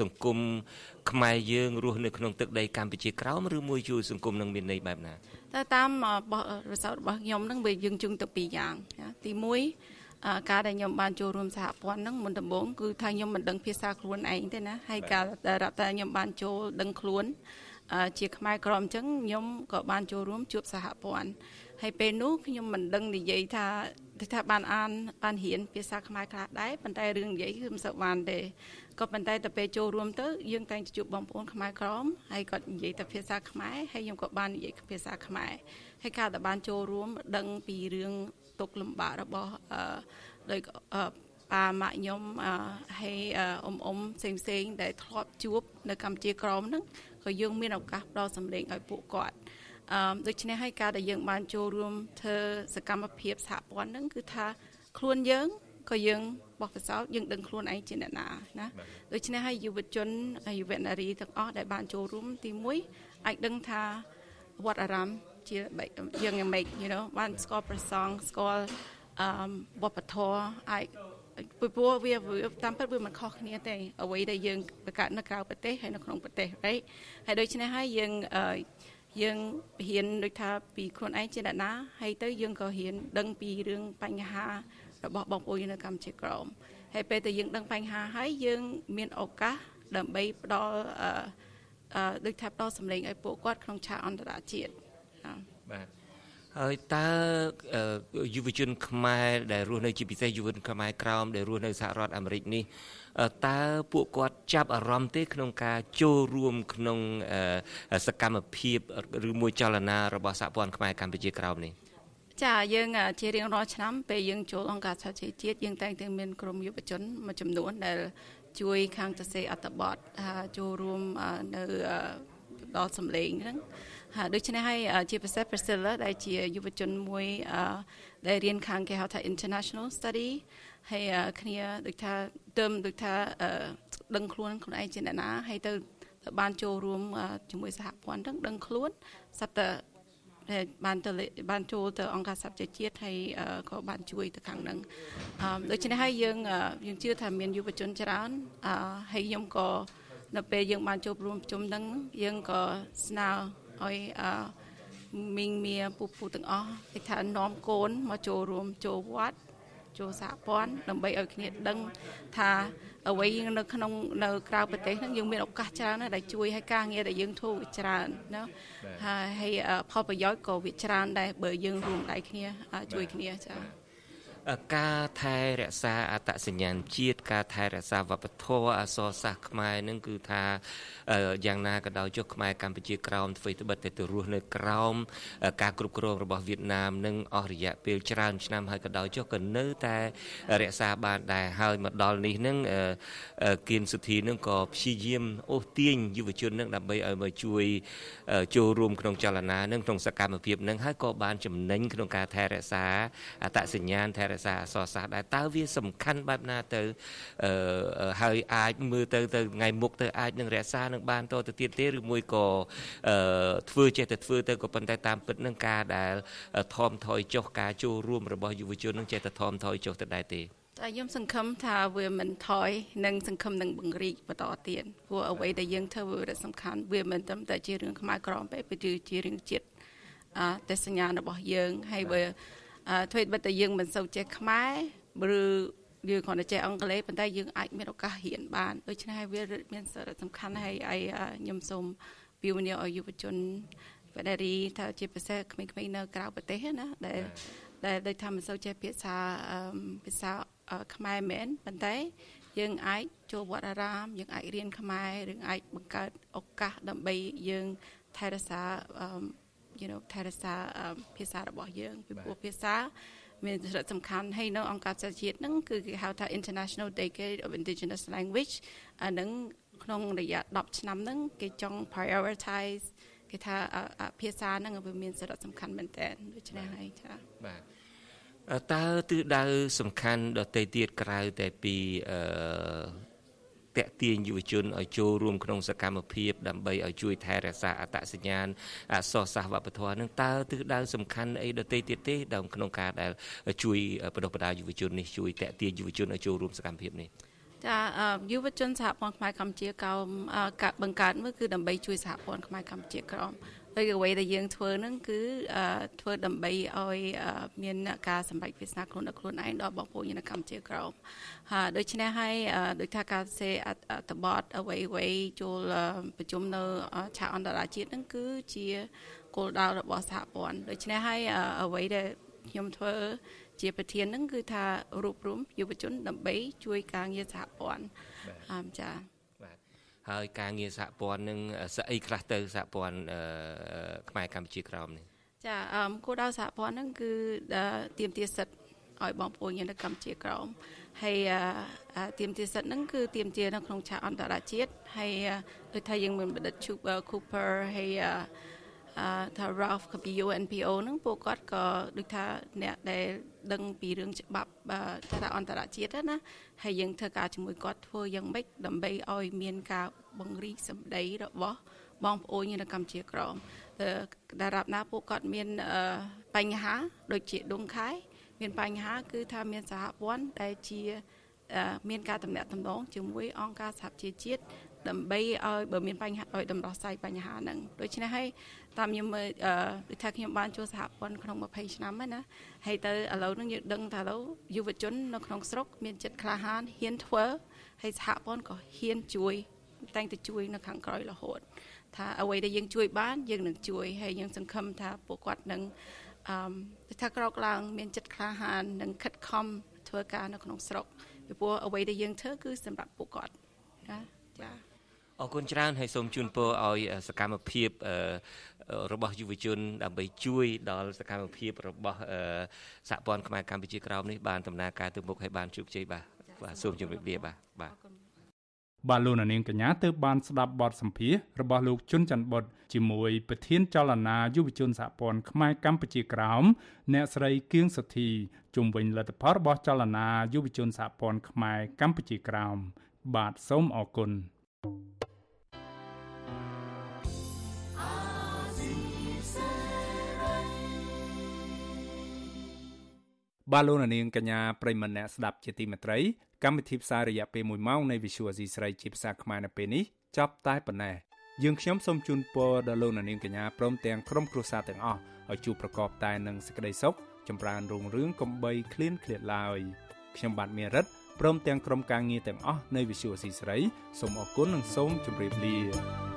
សង្គមខ្មែរយើងរស់នៅក្នុងទឹកដីកម្ពុជាក្រោមឬមួយជួយសង្គមនឹងមានន័យបែបណាតែតាមរសោតរបស់ខ្ញុំនឹងវាយើងជុំទៅពីរយ៉ាងទី1ការដែលខ្ញុំបានចូលរួមសហព័ន្ធហ្នឹងមុនដំបូងគឺថាខ្ញុំមិនដឹងភាសាខ្លួនឯងទេណាហើយការដែលរាប់តែខ្ញុំបានចូលដឹងខ្លួន ជាខ្មែរក្រមអញ្ចឹងខ្ញុំក៏បានចូលរួមជួបសហព័ន្ធហើយពេលនោះខ្ញុំមិនដឹងនិយាយថាថាបានអានបានរៀនភាសាខ្មែរខ្លះដែរប៉ុន្តែរឿងនិយាយគឺមិនសូវបានទេក៏ប៉ុន្តែទៅពេលចូលរួមទៅយើងតែងជួបបងប្អូនខ្មែរក្រមហើយគាត់និយាយតែភាសាខ្មែរហើយខ្ញុំក៏បាននិយាយភាសាខ្មែរហើយការដែលបានចូលរួមដឹងពីរឿងទុកលំបាករបស់អឺដោយប៉ាម៉ាក់ខ្ញុំហើយអ៊ំអ៊ំផ្សេងផ្សេងដែលធ្លាប់ជួបនៅកម្ពុជាក្រមហ្នឹង ក៏យើងមានឱកាសផ្ដល់សម្លេងឲ្យពួកគាត់អឺដូច្នេះហើយការដែលយើងបានចូលរួមធ្វើសកម្មភាពសហព័ន្ធហ្នឹងគឺថាខ្លួនយើងក៏យើងបោះពិសោធន៍យើងដឹងខ្លួនឯងជាអ្នកណាណាដូច្នេះហើយយុវជនយុវនារីទាំងអស់ដែលបានចូលរួមទី1អាចដឹងថាវត្តអារាមជាយើងយ៉ាងម៉េច you know បានស្គាល់ប្រសងស្គាល់អឺវប្បធម៌អាច ពីព្រោះវាតាមពិតវាមិនខុសគ្នាទេអ្វីដែលយើងបង្កើតនៅក្រៅប្រទេសហើយនៅក្នុងប្រទេស right ហើយដូច្នេះហើយយើងយើងហ៊ានដូចថាពីខ្លួនឯងជាអ្នកណាហើយទៅយើងក៏ហ៊ានដឹងពីរឿងបញ្ហារបស់បងប្អូននៅកម្ពុជាក្រមហើយពេលដែលយើងដឹងបញ្ហាហើយយើងមានឱកាសដើម្បីផ្ដល់អឺដូចថាផ្ដល់សម្លេងឲ្យពួកគាត់ក្នុងឆាកអន្តរជាតិបាទ ហើយតើយុវជនខ្មែរដែលរស់នៅជាពិសេសយុវជនខ្មែរក្រោមដែលរស់នៅសហរដ្ឋអាមេរិកនេះតើពួកគាត់ចាប់អារម្មណ៍ទេ ក្នុងការចូលរួមក្នុងសកម្មភាពឬមួយចលនារបស់សហព័ន្ធខ្មែរកម្ពុជាក្រោមនេះចាយើងជារៀងរាល់ឆ្នាំពេលយើងចូលអង្គការសហជីវជាតិយើងតែងតែមានក្រុមយុវជនមួយចំនួនដែលជួយខាងទៅសេអត្តបទចូលរួមនៅដល់សម្លេងហ្នឹង ហើយដូច្នេះហើយជាពិសេស Priscilla ដែលជាយុវជនមួយដែលរៀនខាងគេហៅថា International Study ហើយគ្នាដូចថាទៅដូចថាដឹងខ្លួនខ្លួនឯងជាអ្នកណាហើយទៅបានចូលរួមជាមួយសហព័ន្ធហ្នឹងដឹងខ្លួនសត្វតែបានទៅបានចូលទៅអង្គការសហជីវជាតិហើយក៏បានជួយទៅខាងហ្នឹងដូច្នេះហើយយើងយើងជឿថាមានយុវជនច្រើនហើយខ្ញុំក៏នៅពេលយើងបានចូលរួមប្រជុំហ្នឹងយើងក៏ស្នើ ឲ្យអឺមីងមៀពូពូទាំងអស់គេថានាំកូនមកចូលរួមចូលវត្តចូលសហព័ន្ធដើម្បីឲ្យគ្នាដឹងថាអ្វីនៅក្នុងនៅក្រៅប្រទេសហ្នឹងយើងមានឱកាសច្រើនណាស់ដែលជួយឲ្យការងារដែលយើងធ្វើវាច្រើនណាហើយផលប្រយោជន៍ក៏វាច្រើនដែរបើយើងរួមដៃគ្នាជួយគ្នាចា៎ ការថែរក្សាអត្តសញ្ញាណជាតិការថែរក្សាវប្បធម៌អក្សរសាស្ត្រខ្មែរនឹងគឺថាយ៉ាងណាក៏ដោយចុះខ្មែរកម្ពុជាក្រោមធ្វើត្បិតតែទៅរស់នៅក្រោមការគ្រប់គ្រងរបស់វៀតណាមនឹងអស់រយៈពេលច្រើនឆ្នាំហើយក៏ដោយចុះក៏នៅតែរក្សាបានដែរហើយមកដល់នេះនឹងគៀនសុធីនឹងក៏ព្យាយាមអូសទាញយុវជននឹងដើម្បីឲ្យមកជួយចូលរួមក្នុងចលនានឹងក្នុងសកម្មភាពនឹងហើយក៏បានចំណេញក្នុងការថែរក្សាអត្តសញ្ញាណថែរក្សាអក្សរសាស្ត្រដែរតើវាសំខាន់បែបណាទៅហើយអាចមើលទៅទៅថ្ងៃមុខទៅអាចនឹងរក្សានឹងបានតទៅទៀតទេឬមួយក៏ធ្វើចេះតែធ្វើទៅក៏ប៉ុន្តែតាមពិតនឹងការដែលថមថយចុះការចូលរួមរបស់យុវជននឹងចេះតែថមថយចុះទៅដែរទេតែខ្ញុំសង្ឃឹមថាវាមិនថយនិងសង្ឃឹមនឹងបង្រីកបន្តទៀតព្រោះអ្វីដែលយើងធ្វើវាសំខាន់វាមិនត្រឹមតែជារឿងខ្មែរក្រមទេវាជារឿងជាតិអទេសញ្ញារបស់យើងហើយបើ ធ្វើបិទតែយើងមិនសូវចេះខ្មែរឬយើងគ្រាន់តែចេះអង់គ្លេសប៉ុន្តែយើងអាចមានឱកាសរៀនបានដូច្នេះវាមានសារៈសំខាន់ហើយអីខ្ញុំសូមពីវនីឲ្យយុវជនបដិរីថាជាពិសេសក្មេងៗនៅក្រៅប្រទេសណាដែលដែលដូចថាមិនសូវចេះភាសាភាសាខ្មែរមែនប៉ុន្តែយើងអាចចូលវត្តអារាមយើងអាចរៀនខ្មែរឬអាចបង្កើតឱកាសដើម្បីយើងថែរក្សា you know ថែរក្សាភាសារបស់យើងពីព្រោះភាសាមានសារៈសំខាន់ហើយនៅអង្គការសហជាតិហ្នឹងគឺគេហៅថា International Decade of Indigenous Language អាហ្នឹងក្នុងរយៈ10ឆ្នាំហ្នឹងគេចង់ prioritize គេថាភាសាហ្នឹងវាមានសារៈសំខាន់មែនតើដូច្នេះហើយចាបាទតើទិសដៅសំខាន់ដទៃទៀតក្រៅតែពីអឺ តាក់ទាញយុវជនឲ្យចូលរួមក្នុងសកម្មភាពដើម្បីឲ្យជួយថែរក្សាអត្តសញ្ញាណអក្សរសាស្ត្រវប្បធម៌នឹងតើទិសដៅសំខាន់អីដទៃទៀតទេដល់ក្នុងការដែលជួយបដិបដាយុវជននេះជួយតាក់ទាញយុវជនឲ្យចូលរួមសកម្មភាពនេះចាយុវជនសហព័ន្ធខ្មែរកម្ពុជាកោមបង្កើតមកគឺដើម្បីជួយសហព័ន្ធខ្មែរកម្ពុជាក្រម ហើយអ្វីដែលយើងធ្វើហ្នឹងគឺធ្វើដើម្បីឲ្យមានការសម្រេចវាសនាខ្លួនដល់ខ្លួនឯងដល់បងប្អូននៅកម្ពុជាក្រមហើយដូច្នេះហើយដោយថាការសេអត្តបទអ្វីអ្វីចូលប្រជុំនៅឆាកអន្តរជាតិហ្នឹងគឺជាគោលដៅរបស់សហព័ន្ធដូច្នេះហើយអ្វីដែលខ្ញុំធ្វើជាប្រធានហ្នឹងគឺថារួបរวมយុវជនដើម្បីជួយការងារសហព័ន្ធចា៎ ហើយការងារសហព័ន្ធនឹងស្អីខ្លះទៅសហព័ន្ធខ្មែរកម្ពុជាក្រោមនេះចាអឺគោលដៅសហព័ន្ធហ្នឹងគឺទៀមទាសិទ្ធឲ្យបងប្អូនយើងនៅកម្ពុជាក្រោមហើយទៀមទាសិទ្ធហ្នឹងគឺទៀមទានៅក្នុងឆាកអន្តរជាតិហើយដូចថាយើងមានបណ្ឌិត Cooper ហើយ ថា Ralph ពី UNPO ហ្នឹងពួកគាត់ក៏ដូចថាអ្នកដែលដឹងពីរឿងច្បាប់ថាអន្តរជាតិណាហើយយើងធ្វើការជាមួយគាត់ធ្វើយ៉ាងម៉េចដើម្បីឲ្យមានការបង្រីកសម្ដីរបស់បងប្អូននៅកម្ពុជាក្រមដែលរាប់ណាពួកគាត់មានបញ្ហាដូចជាដងខែមានបញ្ហាគឺថាមានសហព័ន្ធដែលជាមានការតំណាក់តំណងជាមួយអង្គការសហជីវជាតិ ដើម្បីឲ្យបើមានបញ្ហាឲ្យដំណោះស្រាយបញ្ហាហ្នឹងដូច្នេះហើយតាមខ្ញុំមើលដូចថាខ្ញុំបានចូលសហព័ន្ធក្នុង20ឆ្នាំហើយណាហើយទៅឥឡូវហ្នឹងយើងដឹងថាឥឡូវយុវជននៅក្នុងស្រុកមានចិត្តក្លាហានហ៊ានធ្វើហើយសហព័ន្ធក៏ហ៊ានជួយតែងតែជួយនៅខាងក្រោយរហូតថាអ្វីដែលយើងជួយបានយើងនឹងជួយហើយយើងសង្ឃឹមថាពួកគាត់នឹងអឺថាក្រោកឡើងមានចិត្តក្លាហាននិងខិតខំធ្វើការនៅក្នុងស្រុកពីព្រោះអ្វីដែលយើងធ្វើគឺសម្រាប់ពួកគាត់ណាចា៎ អរគុណច្រើនហើយសូមជូនពរឲ្យសកម្មភាពរបស់យុវជនដើម្បីជួយដល់សកម្មភាពរបស់សហព័ន្ធខ្មែរកម្ពុជាក្រោមនេះបានដំណើរការទៅមុខឲ្យបានជោគជ័យបាទបាទសូមជម្រាបលាបាទបាទបាទលោកនាងកញ្ញាទើបបានស្ដាប់បទសម្ភាសរបស់លោកជុនច័ន្ទបុតជាមួយប្រធានចលនាយុវជនសហព័ន្ធខ្មែរកម្ពុជាក្រោមអ្នកស្រីគៀងសុធីជុំវិញលទ្ធផលរបស់ចលនាយុវជនសហព័ន្ធខ្មែរកម្ពុជាក្រោមបាទសូមអរគុណ បាទលោកនាងកញ្ញាប្រិមមអ្នកស្ដាប់ជាទីមេត្រីកម្មវិធីផ្សាយរយៈពេល1ម៉ោងនៃ Visual C ស្រីជាភាសាខ្មែរនៅពេលនេះចប់តែប៉ុណ្ណេះយើងខ្ញុំសូមជូនពរដល់លោកនាងកញ្ញាព្រមទាំងក្រុមគ្រួសារទាំងអស់ឲ្យជួបប្រកបតែនឹងសេចក្តីសុខចម្រើនរុងរឿងកំបីគ្លៀនគ្លាតឡើយខ្ញុំបាទមេរិត ព្រមទាំងក្រុមការងារទាំងអស់នៃវិទ្យុអស៊ីស្រីសូមអរគុណនិងសូមជម្រាបលា